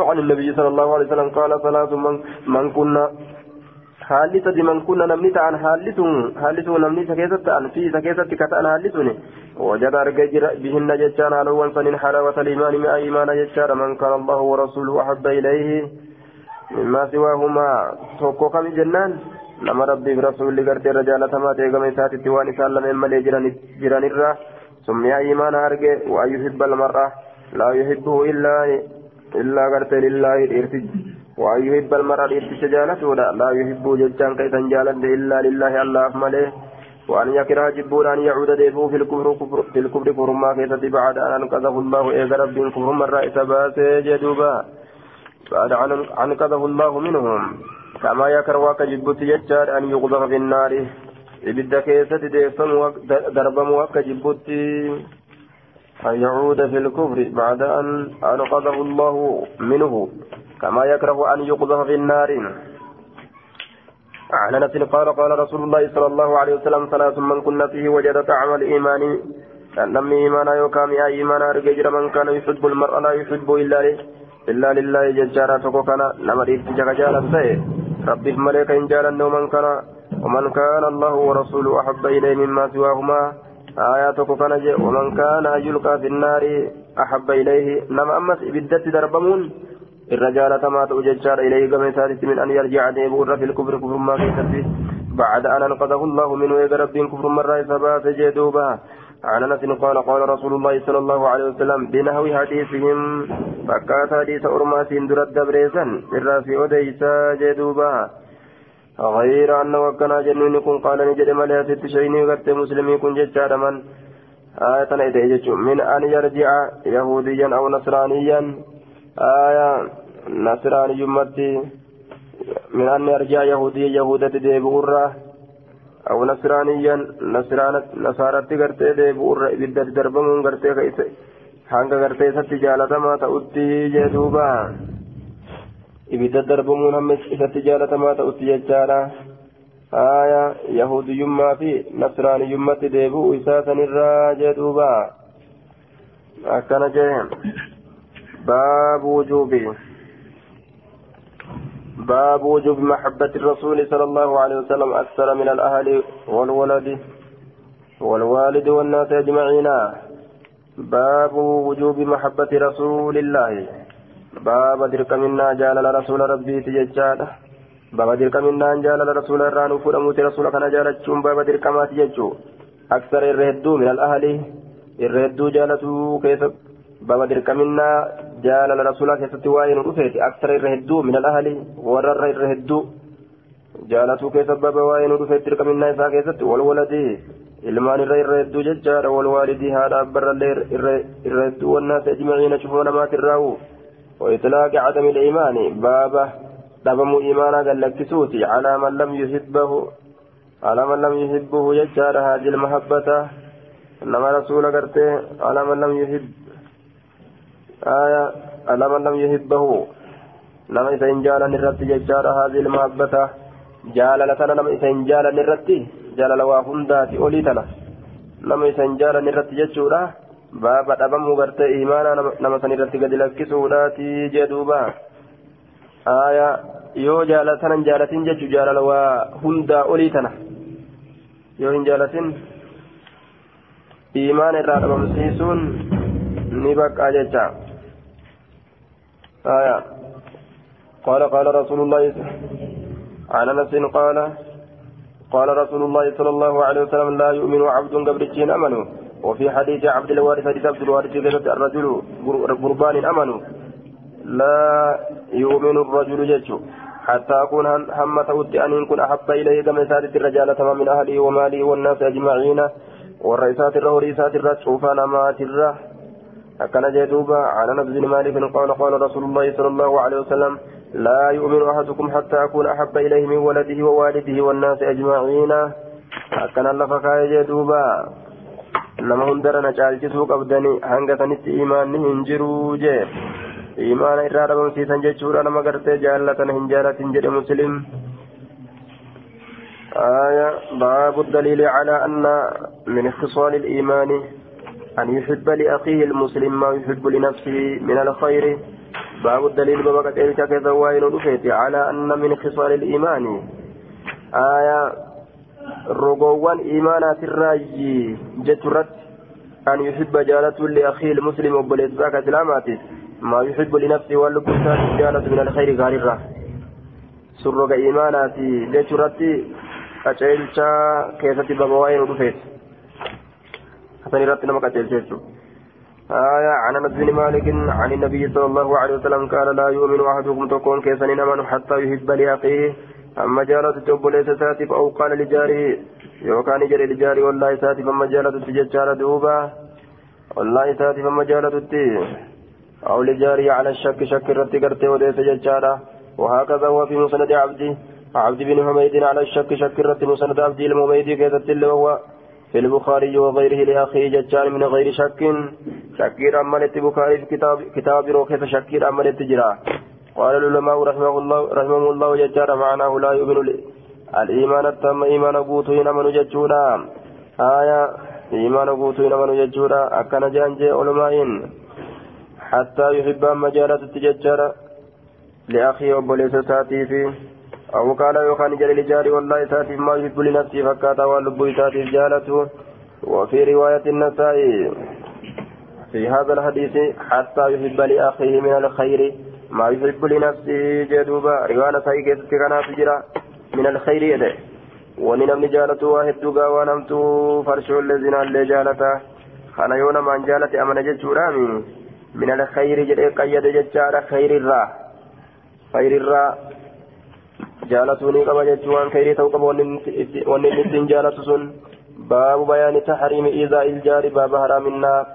Speaker 1: عن النبي صلى الله عليه وسلم قال ثلاث من, من كنا haalli sadi man kunna namni ta'an haalli sun haalli sun namni isa keessatti ta'an fi isa keessatti ka ta'an haalli sun wajada argee jira bihinna jechaan haalawwan sanin halawata liimaani mi'a imaana jechaadha man kana allahu nama rabbiif rasuulli gartee irra jaalatamaa ta'e gama isaatitti waan isaan lameen malee jiranirra سمي إيمان أرجع وأن يحب المرأة لا يحبه إلا إلا قرت لله إرتج وأن يحب المرأة إرتج جالته لا يحبه ججان كيسا جالت إلا لله الله أفمله وأن يكره جبون أن يعود ديبو في الكفر في الكفر كفر ما كيست بعد أن أنقذه الله إذا رب كفر مرة إتباس جدوبا بعد أن أنقذه الله منهم كما يكره كجبت يجار أن يقذف في النار. keessatti deeffamu darbamu akka jibbutti أن يعود في الكفر بعد أن أنقذه الله منه. كما يكره أن يقذف في النار. عن أنس قال قال رسول الله صلى الله عليه وسلم ثلاث من كن فيه وجد طعم الإيمان. لم إيمانا يا إيمانا رجل من كان يحب المرء لا يحب إلا له إلا لله ججارا تكوكنا لما ريت جالا ربي الملك إن جالا من كان ومن كان الله ورسوله أحب إليه مما سواهما. آياتك كان ومن كان يلقى في النار أحب إليه. نما أمس إبدت دربمون الرجال كما تؤججار إليه كما سادس من أن يرجع ديبور في الكفر كفر ما كيسته بعد أن أنقذه الله منه يقرب كفر مرة ثبات جدوبا عن أنس قال قال رسول الله صلى الله عليه وسلم بنهو حديثهم فكات حديث أرمات درد بريسا الرافي أديسا جدوبا. غير أنه وكان جنون كن قال نجد مليا ست شيني قد مسلمي كن ججار من آية نيته من أن يرجع يهوديا أو نصرانيا. آية نصراني يمتي من أن يرجع يهوديا يهودة ديبورة. أو نصرانيا نصرانة نصارى قرتي ديبورة إبدا دربمون قرتي كيسي hanga gartee isatti jaalatamaa ta'utti jedhuuba ibidda darbamuun hamma isatti jaalatamaa ta'utti jechaadha aya yahudiyyummaa fi nasraaniyyummatti deebi'u isaa sanirraa jedhuuba akkana jee baabu wujuubi باب وجوب محبة الرسول صلى الله عليه وسلم أكثر من الأهل والولد والوالد والناس أجمعين. باب وجوب محبة رسول الله. باب درك منا جال رسول ربي تججال باب درك منا جال رسول الران فرموت رسول كان جالتشون باب درك ما تججو أكثر الرهدو من الأهل. الرهدو جالتو كيف؟ باب درك منا جال رسول كيف توائن رفيت. أكثر الرهدو من الأهل ورر الرهدو جالتو كيف باب وائن رفيت درك منا إذا كيف والولد ilmaan irra irra hedduu jechaadha walwaalidii haadha abbarrallee irra hedduu wannaasa ajmaciina cufoo namaatirraawu وإطلاق عدم الإيمان. باب دبم إيمانا قال لك سوتي. على من لم يحبه على من لم يحبه يجار هذه المحبة. إنما رسول قرته على من لم يحب. آية من لم يحبه نما إذا إن جال نرتي يجار هذه المحبة جال لتنا نما إذا إن جال نرتي جال لوا هنداتي أولي تنا نما إذا إن جال نرتي يجورا baaba dhabamuu gartee imaanaa nama san irratti gadi lakkisuudhaati jedhuuba aya yoo jaalatanan jaalatin jechu jaalala waa hundaa olii tana yoo hin jaalatin imaana irraa dhabamsiisuun ni baqqaa jecha aya قال قال رسول الله عن أنس قال قال رسول الله صلى الله عليه وسلم لا يؤمن عبد قبل أمنوا. وفي حديث عبد الوارث حديث عبد الوارث الرجل قربان أمنوا. لا يؤمن الرجل ججو حتى أكون هم تود أن يكون أحب إليه كما سادت الرجال من أهله وماله والناس أجمعين. والرئيسات الره ورئيسات الره شوفان مات الره أكن جدوبا على نبذ مالك قال قال رسول الله صلى الله عليه وسلم لا يؤمن أحدكم حتى أكون أحب إليه من ولده ووالده والناس أجمعين. أكن لفقا جدوبا nama hundara na caalchisuu qabdanii hanga sanitti imaanni hin jiruu jee imaana irraa dhabamsiisan jechuudha nama gartee jaallatana hin jaalatin آية. باب الدليل على أن من خصال الإيمان أن يحب لأخيه المسلم ما يحب لنفسه من الخير باب الدليل باب كتير كذا وين على أن من خصال الإيمان آية rogoowwan iimaanaatirraayi jechuurratti an yuhibba jaalatu liakhii ilmuslim obboleessaa ka islaamaatiif maa yuhibbu linafsii waan lubbuu isaatiif jaalatu min alkhayri gaariirra sun roga iimaanaati jechuurratti qaceelchaa keessatti baba waa'ee nu dhufeeti حسن رت نما قتل آية عن أنس بن مالك عن النبي صلى الله عليه وسلم قال لا يؤمن أحدكم تكون كيسن أمن حتى يحب لأخيه. أما جالت تب ليس ساتف أو قال لجاره يوكان جري لجاري والله ساتف. أما جالت تججار دوبا والله ساتف. أما جالت أو لجاري على الشك شك رتي قرتي وديس ججارة وهكذا هو في مسند عبدي عبد بن حميد على الشك شك رتي مسند عبدي المميد كيست اللي هو في البخاري وغيره لأخيه ججار من غير شك. شكير أمالت بخاري في كتاب كتاب روكيس شكير أمالت جرا. قال العلماء رحمه الله رحمه الله ججار معناه لا يؤمن الإيمان التام إيمان قوتو ينمن ججونا آية إيمان قوتو ينمن ججونا أكن جانجي علماء. حتى يحب مجالة التججار لأخيه وبوليس ساتي فيه. أو قال يوخان جل لجاري والله ساتي ما يحب لنفسي فكاتا واللب ساتي جالته وفي رواية النسائي في هذا الحديث حتى يحب لأخيه من الخير ما يحب لنفسه جدوبا. رواية نسائي كيست كان تجرى؟ من الخير يده. wani namni jaalatu waa hedduu gaa waan hamtuu farshoollee zinaallee jaalata kana yoo namaan jaalate amana jechuudhaami min alkhayri jedhee qayyade jechaadha khayrirraa khayrirraa jaalatuu ni qaba jechuu waan khayrii ta'uu qaba wanni inni ittiin jaalatu sun baabu bayaani taxriimi iidaa iljaari baaba haraaminaa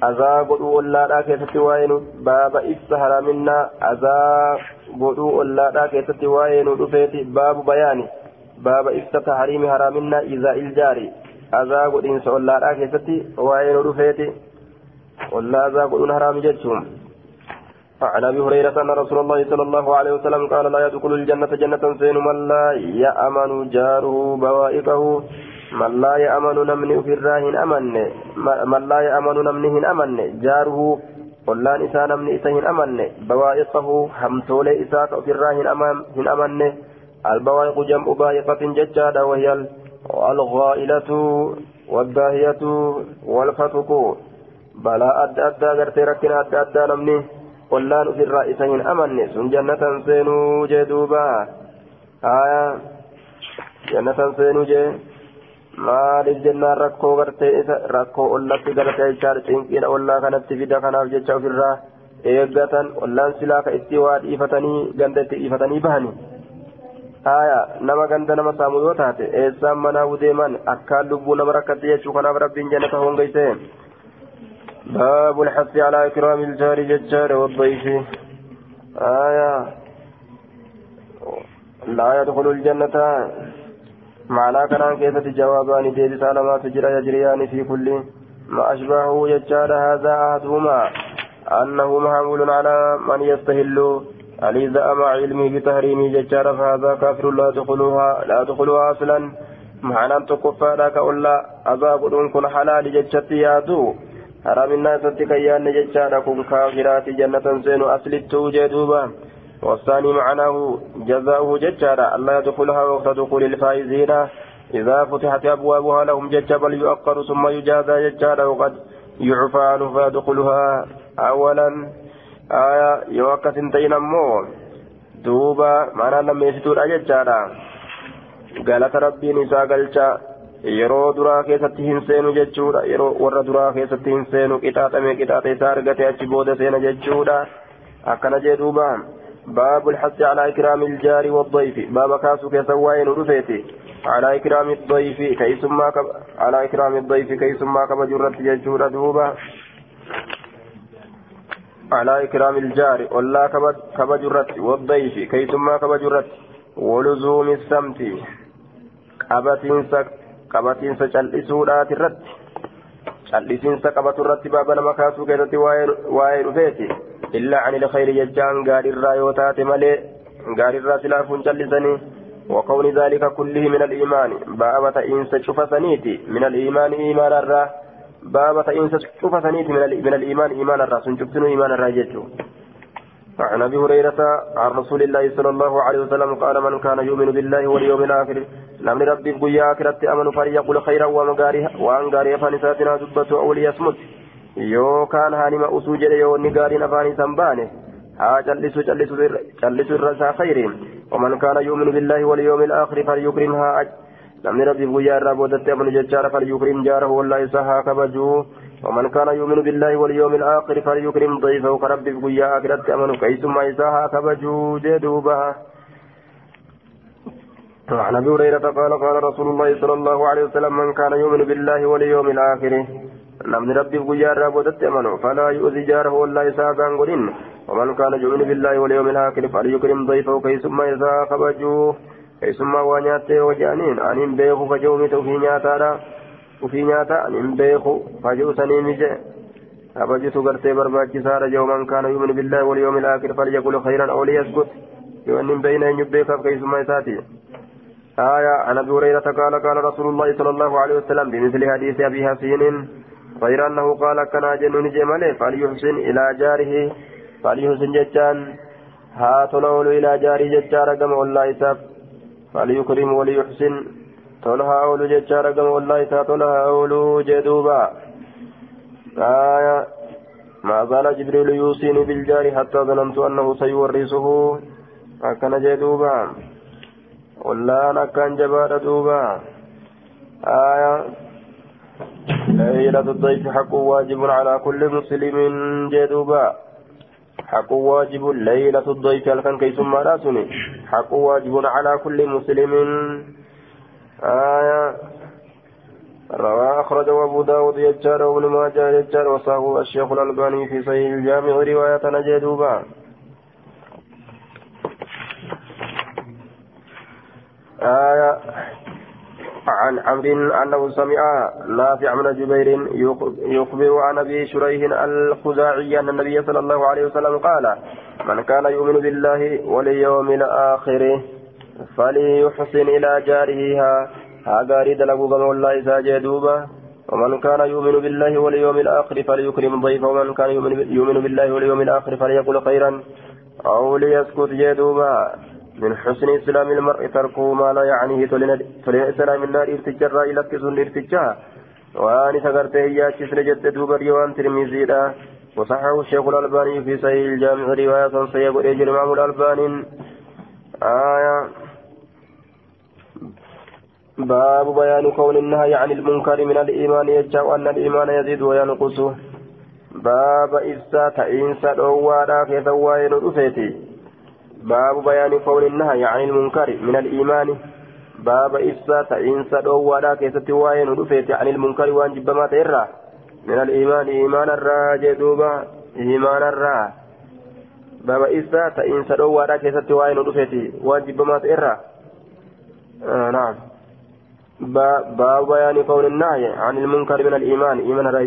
Speaker 1: azaa godhuu ollaadhaa keessatti waa'ee baaba ibsa haraaminaa azaa godhuu ollaadhaa keessatti waa'ee nu dhufeeti baabu bayaani baaba ibsa tahriimi haraaminaa iidaa iljaari azaa godhiinsa ollaadhaa keessatti waa'ee nu dhufeeti ollaa azaa godhuun haraami jechuun عن ابي هريره ان رسول الله صلى الله عليه وسلم قال لا يدخل الجنه جنه سين من لا يامن جاره بوائقه من لا يامن نمني في الراهن امن من لا يامن نمنه امن جاره قلان إسا نمني إسا أمن بوائقه همتول إسا في الراهن أمام هن أمن البوائق جمع بائقة ججادة وهي الغائلة والداهية والفتك بلا أدى أدى غرتي ركنا أدى أدى نمني قلان في الرأي سهن أمن سن جنة سينو جدوبا آية جنة سينو جي maaliif jennaan rakkoo gartee isa rakkoo ollatti gartee jechaadha cinqiidha ollaa kanatti fida kanaaf jecha ofirraa eeggatan ollaan silaa ka itti waa dhiifatanii ganda itti dhiifatanii bahani haya nama ganda nama saamu yoo taate eessaan manaa deeman akkaan lubbuu nama rakkatti jechuu kanaaf rabbiin jannata hongeyse باب الحث على إكرام الجار ججار والضيف. آية. لا يدخل الجنة. معنى كان كيف جوابان. ديبس على ما تجرى يجريان في كل ما أشبهه يجار هذا أحدهما. أنه محمول على من يستهل. الإذاء مع علمه بتحريمه ججار فهذا كافر لا تدخلها لا تدخلها أصلا. معنى تكفى لك أولا. أباب كن حلال ججت يادو حرام الناس تكيان ججار كن كافرات جنة سين أصل التوجدوبا والثاني معناه جزاؤه ججارا ألا يدخلها وقت دخول الفائزين إذا فتحت أبوابها لهم جج بل يؤقر ثم يجازى ججارا وقد يعفى عنه فيدخلها أولا آية يوكا سنتين أمو دوبا معنى لما يفتور أججارا قالت ربي نساء قلتا yeroo duraa keessatti hin seenu jechuudha. Yeroo warra duraa keessatti hin seenu qixaaxame qixaaxa isaa argate achi booda seena jechuudha. Akkana jee duuba الحث على إكرام الجار والضيف باب كاسو كسوائن رفيتي على إكرام الضيف كي ثم على إكرام الضيف كي ثم كما جرت يجور دوبا على إكرام الجار ولا كما جرت والضيف كي ثم كما جرت ولزوم السمت قبتينسا قبتينسا جلسودات الرد جلسينسا قبت الرد باب نما كاسو كيسة واي رفيتي إلا عن الخير يجان غار الرايوتات ملي غار الراسلاف جلسني وكون ذلك كله من الإيمان بابة إنس شفسنيتي من الإيمان إيمان الرا بابة إنس شفسنيتي من الإيمان إيمان الرا سنجبتنو إيمان الرا جتو عن ابي هريره عن رسول الله صلى الله عليه وسلم قال من كان يؤمن بالله واليوم الآخر نمن ربي بيا اخرت امن فليقل خيرا ومغارها وان غارها فنساتنا دبته أو ليصمت yookaan haanima usuu jedhe yoo inni gaariin afaan isaan baane haa callisu callisu irra isaa khayriin ومن كان يؤمن بالله واليوم الآخر فليكرم ها namni rabbiif guyyaa irraa boodatti amanu jechaadha falyukrim jaarahu wallaa isaa haa kabajuu ومن كان يؤمن بالله واليوم الآخر فليكرم ضيفه كرب في قيا آخرت أمن كيسما إساها كبجو جدوبها وعن ابي هريره قال قال رسول الله صلى الله عليه وسلم من كان يؤمن بالله واليوم الآخر namni rabbiif guyyaa irraa boodatti amanu falaa yu'zi jaarahu wallaa isaa kaan godhin waman kaana yu'minu billaahi walyawmi alaakhiri falyukrim dayfahu keeysummaa isaa kabajuu keeysummaa waa nyaattee yoo jedhaniin aniin beeku kaja'u miti ufii nyaataadha ufii nyaata aniin beeku kaja'u sanii mije kabajitu gartee barbaachisaadha jedhu man kaana yu'minu billaahi walyawmi alaakhiri falyaqul khayran aw liyaskut yoo inni beeyna eenyu beekaaf keeysummaa isaati آية عن أبي هريرة قال قال رسول الله صلى الله عليه وسلم بمثل حديث أبي حسين غير أنه قال كنا جنون جماله فليحسن إلى جاره فليحسن جتان. ها تلول إلى جاره جتار كما والله إساف فليكرم وليحسن. تلها أولو جتار كما والله إساف تلها أولو جدوبا. آية ما زال جبريل يوصيني بالجار حتى ظننت أنه سيورثه. أكن جدوبا. والله أنا كان جبار دوبا آية ليلة الضيف حق واجب على كل مسلم جدوبا حق واجب ليلة الضيف الكن كي ثم راسني حق واجب على كل مسلم آية رواه أخرجه أبو داود يجار وابن ماجه يجار وصاه الشيخ الألباني في صحيح الجامع رواية نجدوبا آية عن عمرو أنه سمع نافع من جبير يخبر عن أبي شريح الخزاعي أن النبي صلى الله عليه وسلم قال من كان يؤمن بالله واليوم الآخر فليحسن إلى جاره. غاري دلقوا كما والله ساجدوبا ومن كان يؤمن بالله واليوم الآخر فليكرم ضيفه. ومن كان يؤمن بالله واليوم الآخر فليقل خيرا. أو ليسكت جدوبا من حسن إسلام المرء تركه ما لا يعنيه تلين إسلام النار ارتجرا إلى كسن ارتجا وأن سكرت إياك سنجد دوبر يوان ترمزي وصححه الشيخ الألباني في صحيح الجامع رواية سيقول إجل الإمام الألباني. آية. باب بيان كون النهي عن المنكر من الإيمان يجعل أن الإيمان يزيد وينقص باب إفساد إنسان أوالا في ثوائن رفيتي باب بيان قول النهي عن المنكر من الإيمان. باب إفسا إنسا دوّادا كيست وين رفيت عن المنكر وان جبما تيرا. من الإيمان إيمان الرا جدوبا إيمان الرا. باب إفسا إنسا دوّادا كيست وين رفيت وان جبما تيرا. آه نعم. باب بيان قول النهي عن المنكر من الإيمان إيمان الرا.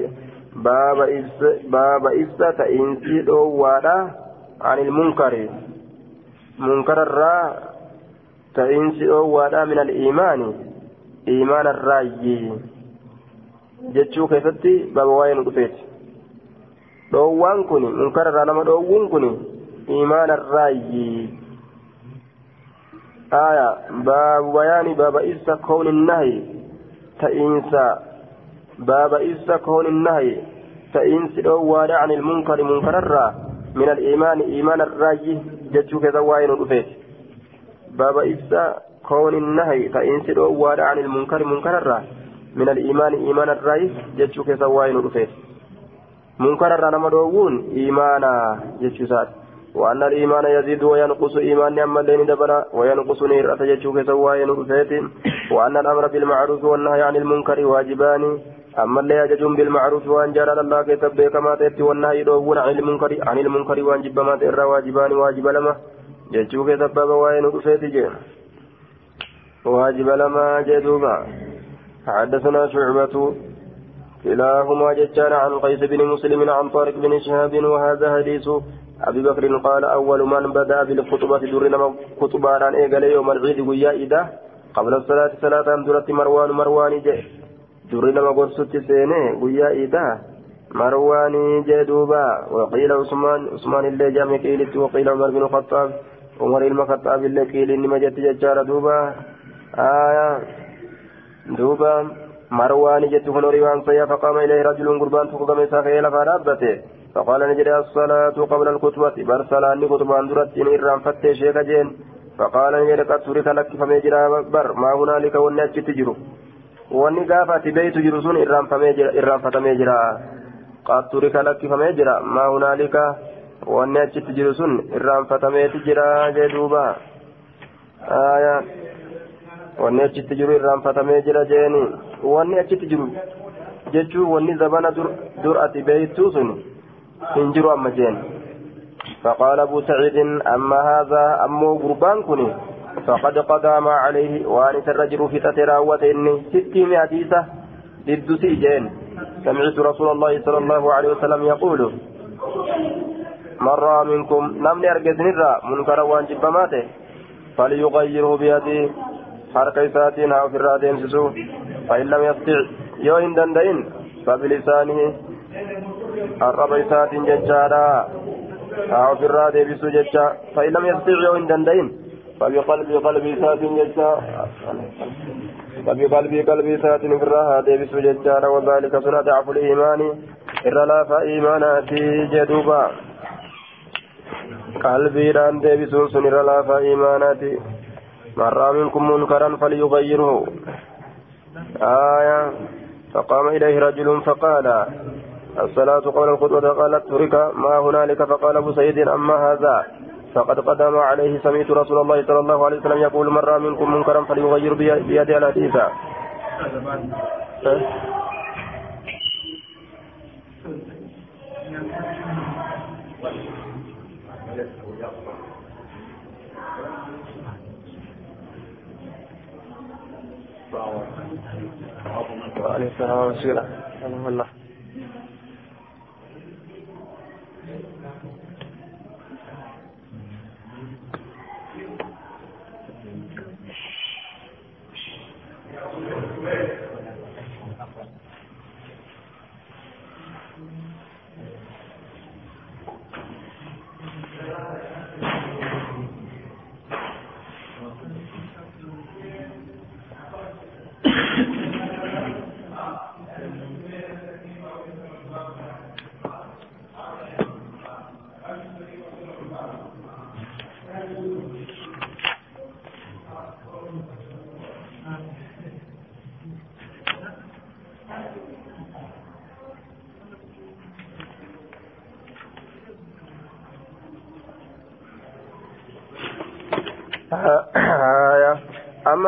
Speaker 1: باب إفسا باب إفسا إنسي دوّادا عن المنكر. منكر الرا تئنسي أولا من الإيمان إيمان الراي جتشو كيفتي بابا وين دفيت dhoowwaan kun munkara irraa nama dhoowwuun kun imaana irraayi aya baabu bayaani baaba isa koon innahi ta'iinsa baaba isa koon innahi ta'iinsi dhoowwaadha an ilmunkari munkararraa min aliimaani imaana irraayi jechuu keessa waa'ee nu dhufeeti baaba ibsa koon innahay ta'insi dhoowwaadha an ilmunkari munkararraa min aliimaani imaana irraayi jechuu keessa waa'ee nu dhufeeti munkararraa nama dhoowwuun imaana jechuu isaati وأن الإيمان يزيد وينقص إيمان أما اللين دبلا وينقص نيرة يجوك سواء نرفيت وأن الأمر بالمعروف والنهي عن المنكر واجبان أما اللي يججون بالمعروف وأن جرى الله كتب كما تأتي والنهي يدوون عن المنكر عن المنكر وأن جب ما تئر واجبان واجب لما يجوك سبب وين رفيت واجب لما جدوبا حدثنا شعبة كلاهما ججان عن قيس بن مسلم عن طارق بن شهاب وهذا حديث أبي بكر قال أول من بدأ بالخطبة درنا خطبة عن إيقال يوم العيد ويا إذا قبل الصلاة صلاة درت مروان مروان جاء درنا ما قرصت سيني ويا إذا مروان جاء دوبا وقيل عثمان عثمان اللي جامع قيلت وقيل عمر بن الخطاب عمر الخطاب اللي قيل إنما جت ججار دوبا آية دوبا مروان جت هنوري وان سيا فقام إليه رجل قربان فقام إساقه لفرابته فقال نجري الصلاة قبل الخطبة برسلان خطبان درت إن إرام فتي شيخ جين فقال نجد قد ترك لك فميجرا بر ما هنالك ونأتي تجرو wanni gaafa ati beeytu jiru sun irraanfatamee jira qad turika lakkifamee jira maa hunaalika wanni achitti jiru sun irraanfatameeti jira jee duuba wanni achitti jiru irraanfatamee jira jeeni wanni achitti jiru jechuun wanni zabana dur ati beeytuu sun hin jiru amma jeen فقال أبو سعيد أما هذا أمو قربان كني فقد قضى ما عليه وأن الرجل في تتراوت إني ستين حديثة ضد سيجين. سمعت رسول الله صلى الله عليه وسلم يقول رأى منكم نمني أرجز نرى منكرا وانجب ماته فليغيره بيده حركة ساتين أو في الرادين سسو. فإن لم يستطع يوين دندين فبلسانه الرب ساتين ججارا. أو في الرادين بسو ججا. فإن لم يستطع يوين دندين فبقلبي قلبي سات ججا فبقلبي قلبي سات في الراها ديبس ججارا وذلك سنة ضعف الإيمان. إرلا فإيماناتي جدوبا. قلبي ران ديبس سن إرلا فإيماناتي من رأى منكم منكرا فليغيره. آية. فقام إليه رجل فقال الصلاة قبل الخطبة قالت ترك ما هنالك؟ فقال أبو سيد أما هذا؟ فقد قدم عليه سمعت رسول الله صلى الله عليه وسلم يقول من رأى منكم منكرا فليغير بيده الحديث. وعليه السلام ورحمة الله آية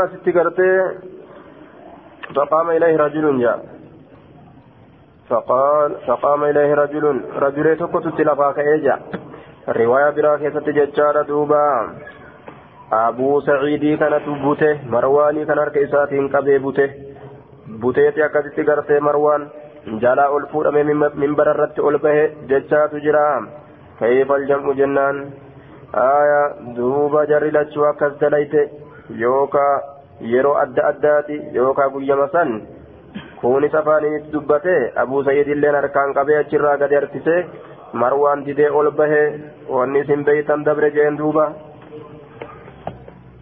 Speaker 1: أما ست قرتي فقام إليه رجل جاء فقال فقام إليه رجل رجل تكت تلفاك إيجا الرواية براكة تججار دوبا أبو سعيد كانت بوته مرواني كان أركيسات قبي بوته بوتيتي أكدت قرتي مروان جالا ألفور من بررت ألبه ججات جرام كيف الجمع جنان jarri lachuu akkas dalayte yookaa yeroo adda addaati yookaa guyyama san kunis afaaninis dubbate abuu sayyidilleen harkaan qabee achirraa gadi harkisee marwaan didee ol bahee wanni isin beeytan dabre jeen duuba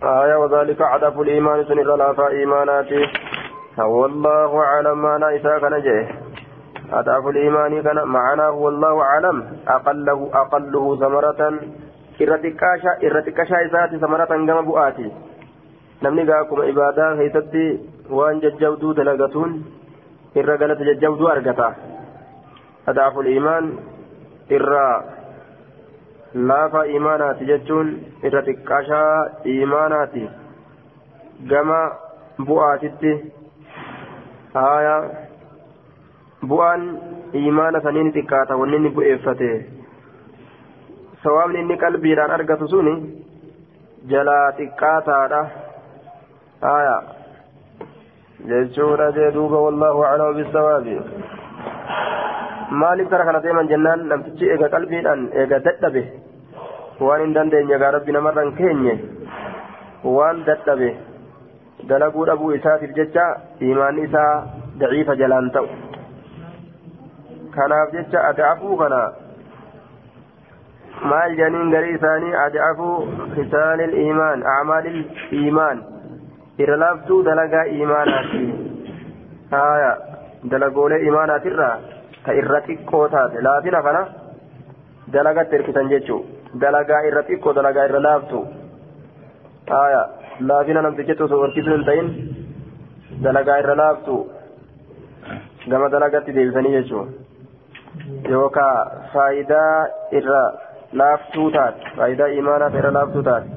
Speaker 1: آية وذلك عدف الإيمان سن الرلافة إيماناتي والله أعلم ما نايسا كان جيه عدف الإيمان كان معناه والله أعلم أقله أقله ثمرة irra xiqqashaa isaati samaratan gama bu'aati namni gaa akkuma ibaadaa keessatti waan jajjabduu dalagatuun irra galata jajjabduu argata. Adaaful imaan irraa laafa imaanaati jechuun irra xiqqashaa imaanaati gama bu'aatitti haaya. Bu'aan imaana saniin xiqqaata wanni inni bu'eeffate. Sawaabni inni qalbiidhaan argatu suni jalaa xiqqaataadha jechuudha jee duuba wallaahu aclamu bisawaabi maaliif kara kana deeman jennaan namtichi eega qalbiidhaan eega dadhabe waan hin dandeenye gaa rabbi namarra hin keenye waan dadhabe dalaguu dhabuu isaatiif jecha imaanni isaa daciifa jalaan ta'u kanaaf jecha ada'afuu kana maal janiin garii isaanii ada'afuu khisaal iimaan acmaal iimaan irra laaftuu dalagaa iimaanaati haya dalagoolee iimaanaatirraa ka irra xiqqoo taate laafina kana dalagatti hirkisan jechuu dalagaa irra xiqqoo dalagaa irra laaftu آية لا فينا نمتجت وكيس تين دلقا إرى لابتو كما دلقت ديبسني يجو يوكا فايدة إرى laaftuu taate faayidaa imaanaaf irra laaftuu taate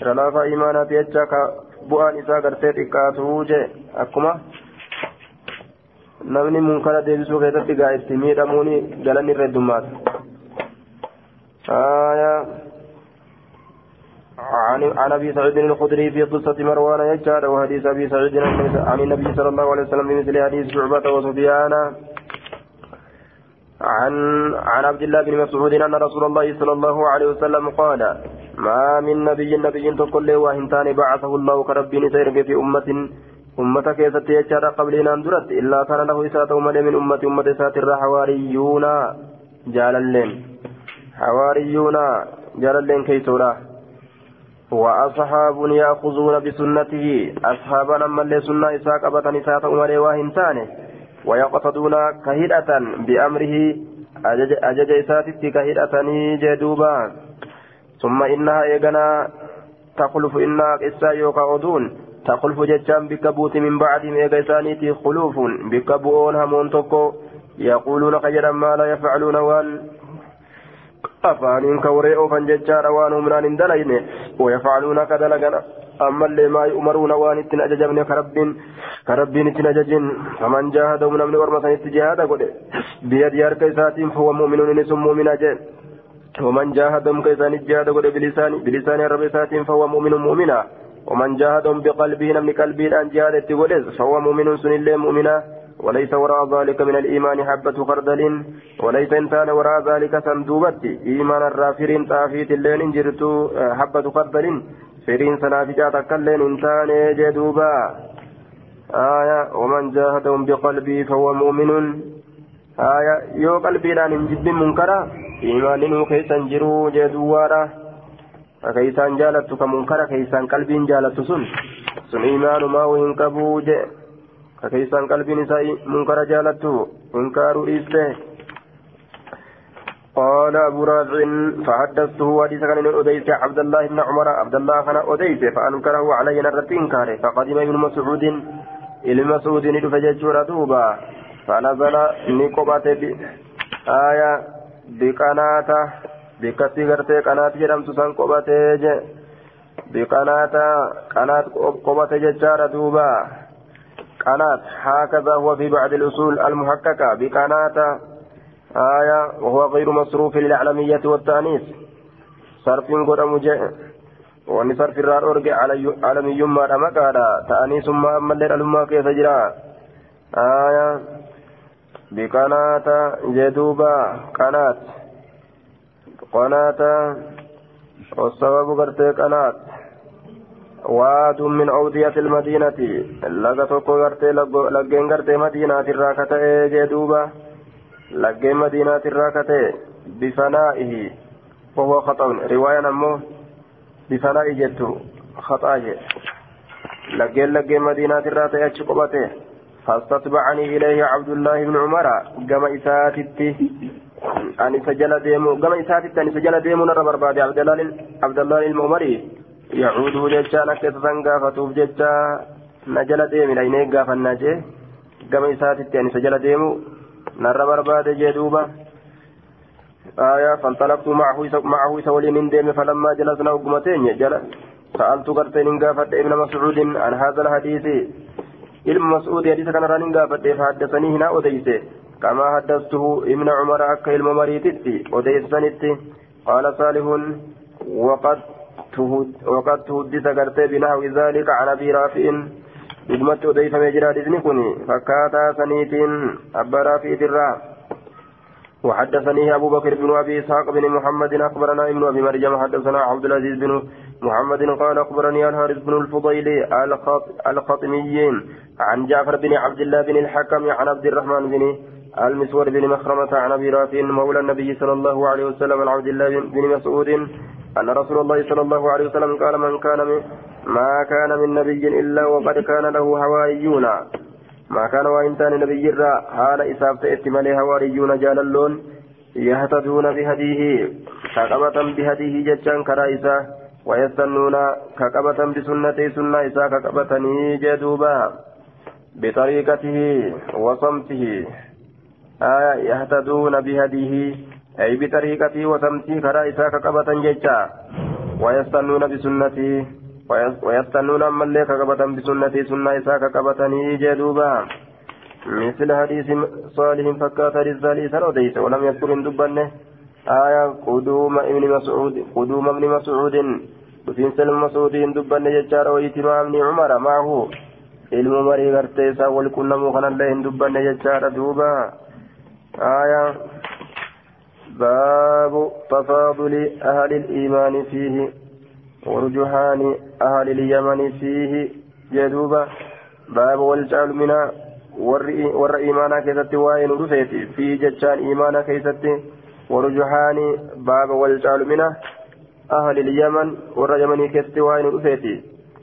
Speaker 1: irra laafaa imaanaaf jecha ka bu'aan isaa gartee xiqqaatuu jee akkuma namni munkara deebisuu keessatti gaa itti miidhamuun galanni irra heddummaata عن ابي سعيد الخدري في قصه مروان يجار وحديث ابي سعيد عن النبي صلى الله عليه وسلم بمثل حديث شعبه وسفيان عن عن عبد الله بن مسعود ان رسول الله صلى الله عليه وسلم قال ما من نبي نبي تقول له وهنتان بعثه الله كربي نسير في امه أمة كيست يجار قبلنا أندرت إلا كان له إساءة من أمة أمة إساءة حواريون جاللين. حواريون. جاللين كيسورا وأصحاب يأخذون بسنته. أصحابنا من لسنة إساءة قبطا إساءة أمر وهنتان ويقصدون كهدة بأمره. أجج إساتت كهدة جدوبا ثم إنها إيغنا تخلف إنها إسا يوكا أدون. تخلف جتان بكبوت من بعد ميغا إسانيتي خلوف بكبؤون همون توكو يقولون خيرا ما لا يفعلون وان. أفانين كوري أوفن جتان وان همنان دلين ويفعلون كدلغنا أما اللي ما يؤمرون وان اتن أججبن كربين. كربين اتن أججن فمن جاهدهم من ورمسان اتجاهد قد. بيد يارك إساتين فهو مؤمن نسم مؤمن أجل ومن جاهدهم كيسان الجهاد قد بلسان بلسان رب إساتين فهو مؤمن مؤمنا. ومن جاهدهم بقلبه نمن قلبه أن جاهدت ولز فهو مؤمن سن الله مؤمنا. وليس وراء ذلك من الإيمان حبة خردل. وليس إنسان وراء ذلك سندوبت إيمان الرافرين طافيت اللين انجرت حبة خردل. فيرين سنافجات كلين إنسان جدوبا. آية ومن جاهدهم بقلبه فهو مؤمن. آية يو قلبي لأن انجب منكرا إيمان كيسا جرو جدوارا كيسان جالت كمنكرا كيسان قلبي جالت سن سن إيمان ما وإن كبوج كيسان قلبي نساء منكرا جالت إنكار إسته قال أبو رافع فحدثته حديث كان أديس عبد الله بن عمر عبد الله كان أديس فأنكره علي نرتين كاره فقدم ابن مسعود إلى مسعود فججور دوبا فنزل نقبة آية بقناته بكتي غرتي قناة جرمت سان قبته بقناة قناة قبته ججار دوبا قناة هكذا هو في بعض الأصول المحققة بقناة آية وهو غير مصروف للعلمية والتأنيث صرف قدم جاء وأن صرف الرار أرجع علمي يما رمكادا تأنيث ما أما الليل ألما كيف جرى آية بقناة جدوبا قناة. قناة. والسبب قرتي قناة. واد من أودية المدينة. لقد قرتي لقين قرتي مدينة الراكة جدوبا madiinaati irraa katee bifanaa'ihi وهو خطأ. رواية نمو. بفناء جدت خطأ لقين لقين مدينة الراتي أتشقبته فاستتبعني إليه عبد الله بن عمر. كما إساتتي أن سجل ديمو. كما إساتتي أن سجل ديمو نرى بربادي عبد الله عبد الله المؤمري يعود ججا نكتة قافتوف ججا نجل ديم إلينيك قاف الناجي كما إساتتي أن سجل ديمو. نرى برباد جدوبا آية. فانطلقت معه معه سولي من ديم فلما جلسنا وقمتين جل سألت قرتين قافت ابن مسعود. عن هذا الحديث علم مسعود حديث كان ران قافت فحدثني هنا أديسه كما حدثته ابن عمر أكا علم مريتتي أديسنتي قال صالح وقد وقد تهدث قرتي بنحو ذلك عن أبي رافع odeeffamee jira hadisni kun fakkaataa saniitiin abbaa raafii irraa وحدثني أبو بكر بن أبي إسحاق بن محمد أخبرنا ابن أبي مريم حدثنا عبد العزيز بن محمد قال أخبرني الحارث بن الفضيل الخطميين عن جعفر بن عبد الله بن الحكم عن عبد الرحمن بن المسور بن مخرمة عن أبي رافع مولى النبي صلى الله عليه وسلم عن عبد الله بن مسعود أن رسول الله صلى الله عليه وسلم قال من كان من ما كان من نبي إلا وقد كان له هواريون. ما كان وإنسان نبي الرا حال إسافة اتمالي هواريون جاللون يهتدون بهديه. حقبة بهديه جتشان كرائسة. ويستنون كقبة بسنة سنة إساء كقبتني جدوبا بطريقته وصمته. آية يهتدون بهديه. أي بطريقته وصمته كرا إساء كقبة ججا. ويستنون بسنته. ويستنون أما اللي كقبة بسنة سنة إساء كقبتني جدوبا. مثل حديث صالح فكات رزالي سروديس ولم يذكر دبنه. آية قدوم ابن مسعود قدوم ابن مسعود. وفين سلم مسعود دبنه ججار ويتما ابن عمر معه gartee isaa wal qunnamuu kanallee hin dubbanne jechaadha duuba aya baabu tafaaduli ahli liimaani fiihi ورجحان أهل اليمن فيه جدوبا باب والجعل warra imaanaa keessatti waa'ee nu dhufeeti fi jechaan imaanaa keessatti warjuhaani baaba wal caalumina waa'ee nu dhufeeti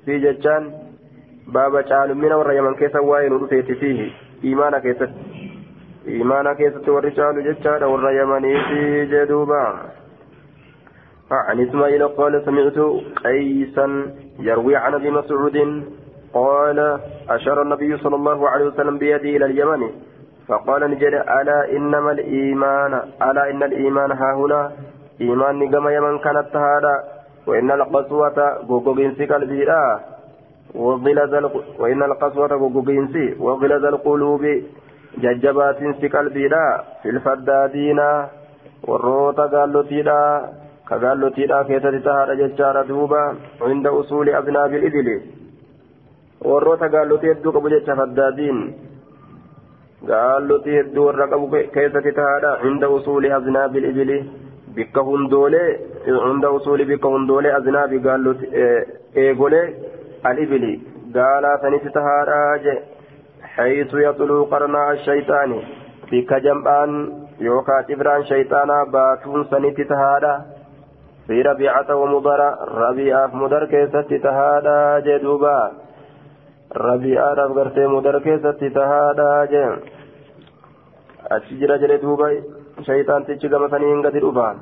Speaker 1: fi jechaan baaba caalumina warra yaman keessa waa'ee nu dhufeeti fi imaana keessatti imaana keessatti warri caalu jechaadha warra yamanii fi jedhuuba عن إسماعيل قال سمعت قيسا يروي عن أبي مسعود قال أشار النبي صلى الله عليه وسلم بيده إلى اليمن فقال نجد ألا إنما الإيمان ألا إن الإيمان ها هنا إيمان نقم يمن كانت هذا وإن القسوة غوغوغينسي قلبي لا وغلظ وإن القسوة غوغوغينسي وغلظ القلوب ججبات في قلبي لا في الفدادين والروتا قالوا تيدا كقالوا تيدا كيتة تهار ججارة دوبا عند أصول أذناب الإبل warroota gaallotii hedduu qabu jecha faddaadiin. Gaallotii hedduu warra qabu keessatti tahaadha hunda usuuli hundoolee hunda usuuli bikka hundoolee aznaabi gaalloti eegolee alibili gaalaa sanitti tahaadha je حيث يطلو قرناء الشيطان بك جمعان يوكا تبران شيطانا باتون سنت تهادا في ربيعة ومضر ربيعة مدر كيست تهادا جدوبا rabi'aadhaaf gartee mudar keessatti tahaadha jeen achi jira shayxaantichi gama saniin gadi dhufaan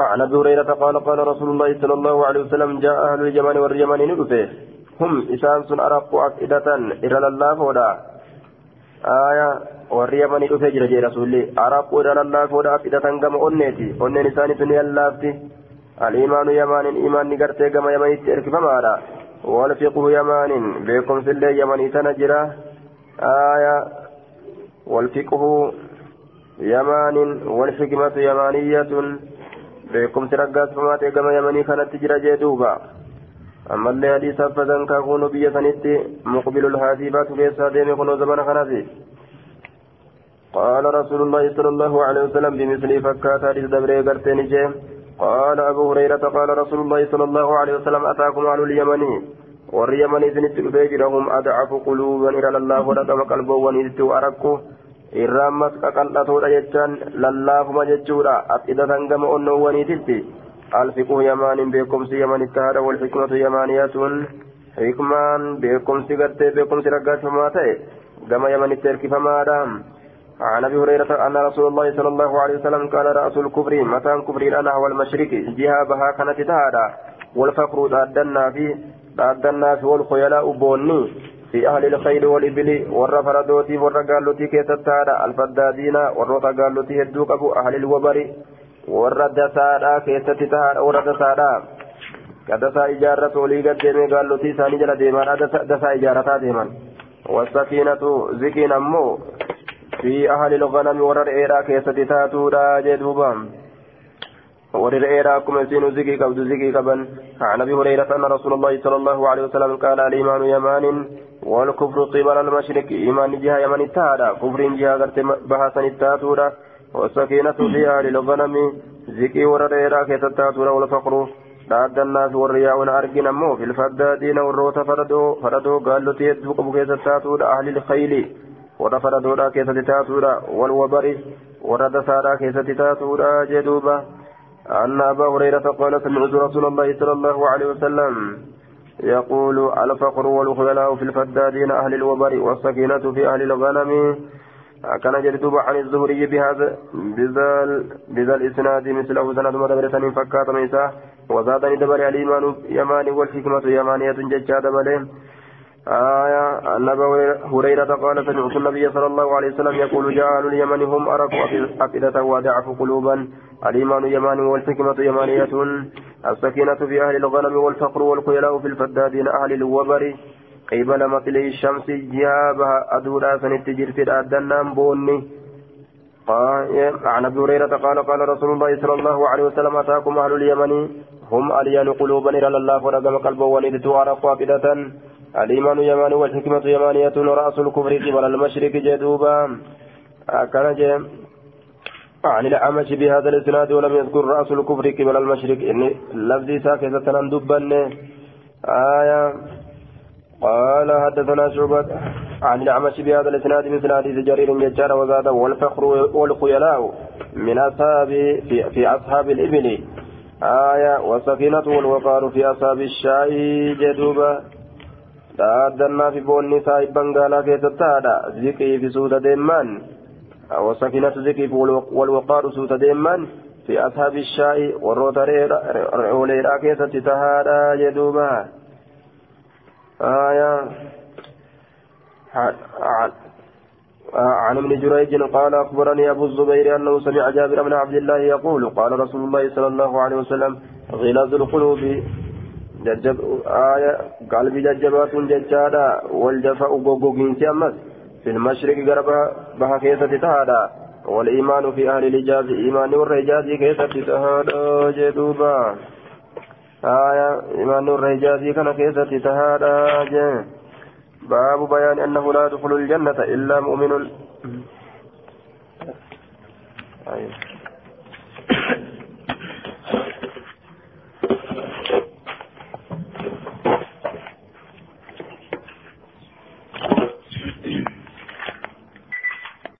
Speaker 1: عن أبي هريرة قال قال رسول الله صلى الله عليه وسلم جاء أهل اليمن واليمن ندفه هم إسان سن ارق افئدة إلى الله فودا. آية واليمن ندفه جرى جي رسولي ارق إلى الله فودا افئدة كما اونيتي اونين إسان سن يلافتي الإيمان يمان إيمان نغرتي كما يمن اركفما والفقه يمان بكم في الليل يمني تنجرة آية والفقه يمان والحكمة يمانية بكم ترقات فما تقم يمني كانت تجرى جدوبا أما اللي حديث فزن كاكون بيا سنتي مقبل الهاتيبات كيسا ديمي كنو زمن خنفي قال رسول الله صلى الله عليه وسلم بمثل فكات حديث دبري قرتين جيم قال أبو هريرة قال رسول الله صلى الله عليه وسلم أتاكم أهل اليمن واليمن إذن تلبيجرهم أضعف قلوبا إلى الله ولكم قلبا ونيت أركوا irraammas qaqal'atoodha jechaan lallaafuma jechuudha afidatan gama onnoowwaniititti alfiquu yamaanin beekumsi yamanitti haadha walxikmatu yamaaniyatun hikmaan beekumsi gartee beekumsi raggaafamaa ta'e gama yamanitti erkifamaadha عن ابي هريره ان رسول الله صلى الله عليه وسلم قال راس الكفر متى كفر الانا والمشرك جهه بها كانت تهادا والفقر تادنا في تادنا في والخيلاء بوني في أهل الخيل والإبل ور فردوتي ور قالوتي كيتتادا الفدادين ور قالوتي هدوك ابو أهل الوبر ور دسادا كيتتادا ور دسادا. كدسا إجارة ولي قد ديمي قالوتي ثاني جل ديمان دسا إجارة ديمان. والسكينة زكين أمو في أهل الغنم ورر إيرا كيسة تاتودا ورر إيرا كما سين زكي قبض زكي قبن. عن أبي هريرة أن رسول الله صلى الله عليه وسلم قال الإيمان يمان والكفر قبل المشرق إيمان جهة يمن التادا كفر جهة قرت بحسن التاتودا والسكينة في أهل الغنم. زكي ورر إيرا كيسة تاتودا والفقر. بعد الناس والرياء أرجن أمو. في الفدادين والروت فردو. فردو قالوا تيدفق بكيسة تاتودا أهل الخيل. warra faradoodhaa keessatti taatuudha wal wabari warra dasaadhaa keessatti taatuudha jedhuuba أن أبا هريرة قال سمعت رسول الله صلى الله عليه وسلم يقول الفقر والخيلاء في الفدادين أهل الوبر والسكينة في أهل الغنم. كان جلدوب عن الزهري بهذا بذا بذا الإسناد مثله سند مدبرة فكات ميسا. وزادني دبر الإيمان يماني والحكمة يمانية ججا دبلين آية أن أبا هريرة قال سمعت النبي صلى الله عليه وسلم يقول جعل اليمن هم أرق أفئدة وضعف قلوبا. الإيمان يمان والحكمة يمانية. السكينة في أهل الغنم والفقر والخيلاء في الفدادين أهل الوبر. قبل مطلع الشمس جابها أدولا سنتجر في الأدنان بوني. عن أبي هريرة قال قال رسول الله صلى الله عليه وسلم أتاكم أهل اليمن. هم الين قلوبا إلى الله فرقم قلبا ولد تعرف واقدة الإيمان يمان والحكمة يمانية رأس الكفر قبل المشرق جدوبا. كان عن الأعمش بهذا الإسناد ولم يذكر رأس الكفر قبل المشرق. إن لفظي ساكتة دبن آية قال حدثنا شعبة عن الأعمش بهذا الإسناد مثل حديث جرير يجار وزاد والفخر والخيلاء من أصحاب في, أصحاب الإبل. آية والسكينة والوقار في أصحاب الشاي جدوبا. تأدنا في بون نساء بنغالا كي تتادا ذكي في سودة ديمان والسكينة ذكي والوقار سودة ديمان في أصحاب الشاي والروتري كي تتادا جدوبا آية عن ابن جريج قال أخبرني أبو الزبير أنه سمع جابر بن عبد الله يقول قال رسول الله صلى الله عليه وسلم غلاظ القلوب ججب آية قلب ججبات ججادا والجفاء غوغوغين أمس في المشرق غربا بها كيسة تهادا والإيمان في أهل الإجاز إيمان والرجاز كيسة تهادا جدوبا آية إيمان والرجاز كان تهادا جدوبا باب بيان أنه لا يدخل الجنة إلا مؤمن أيوه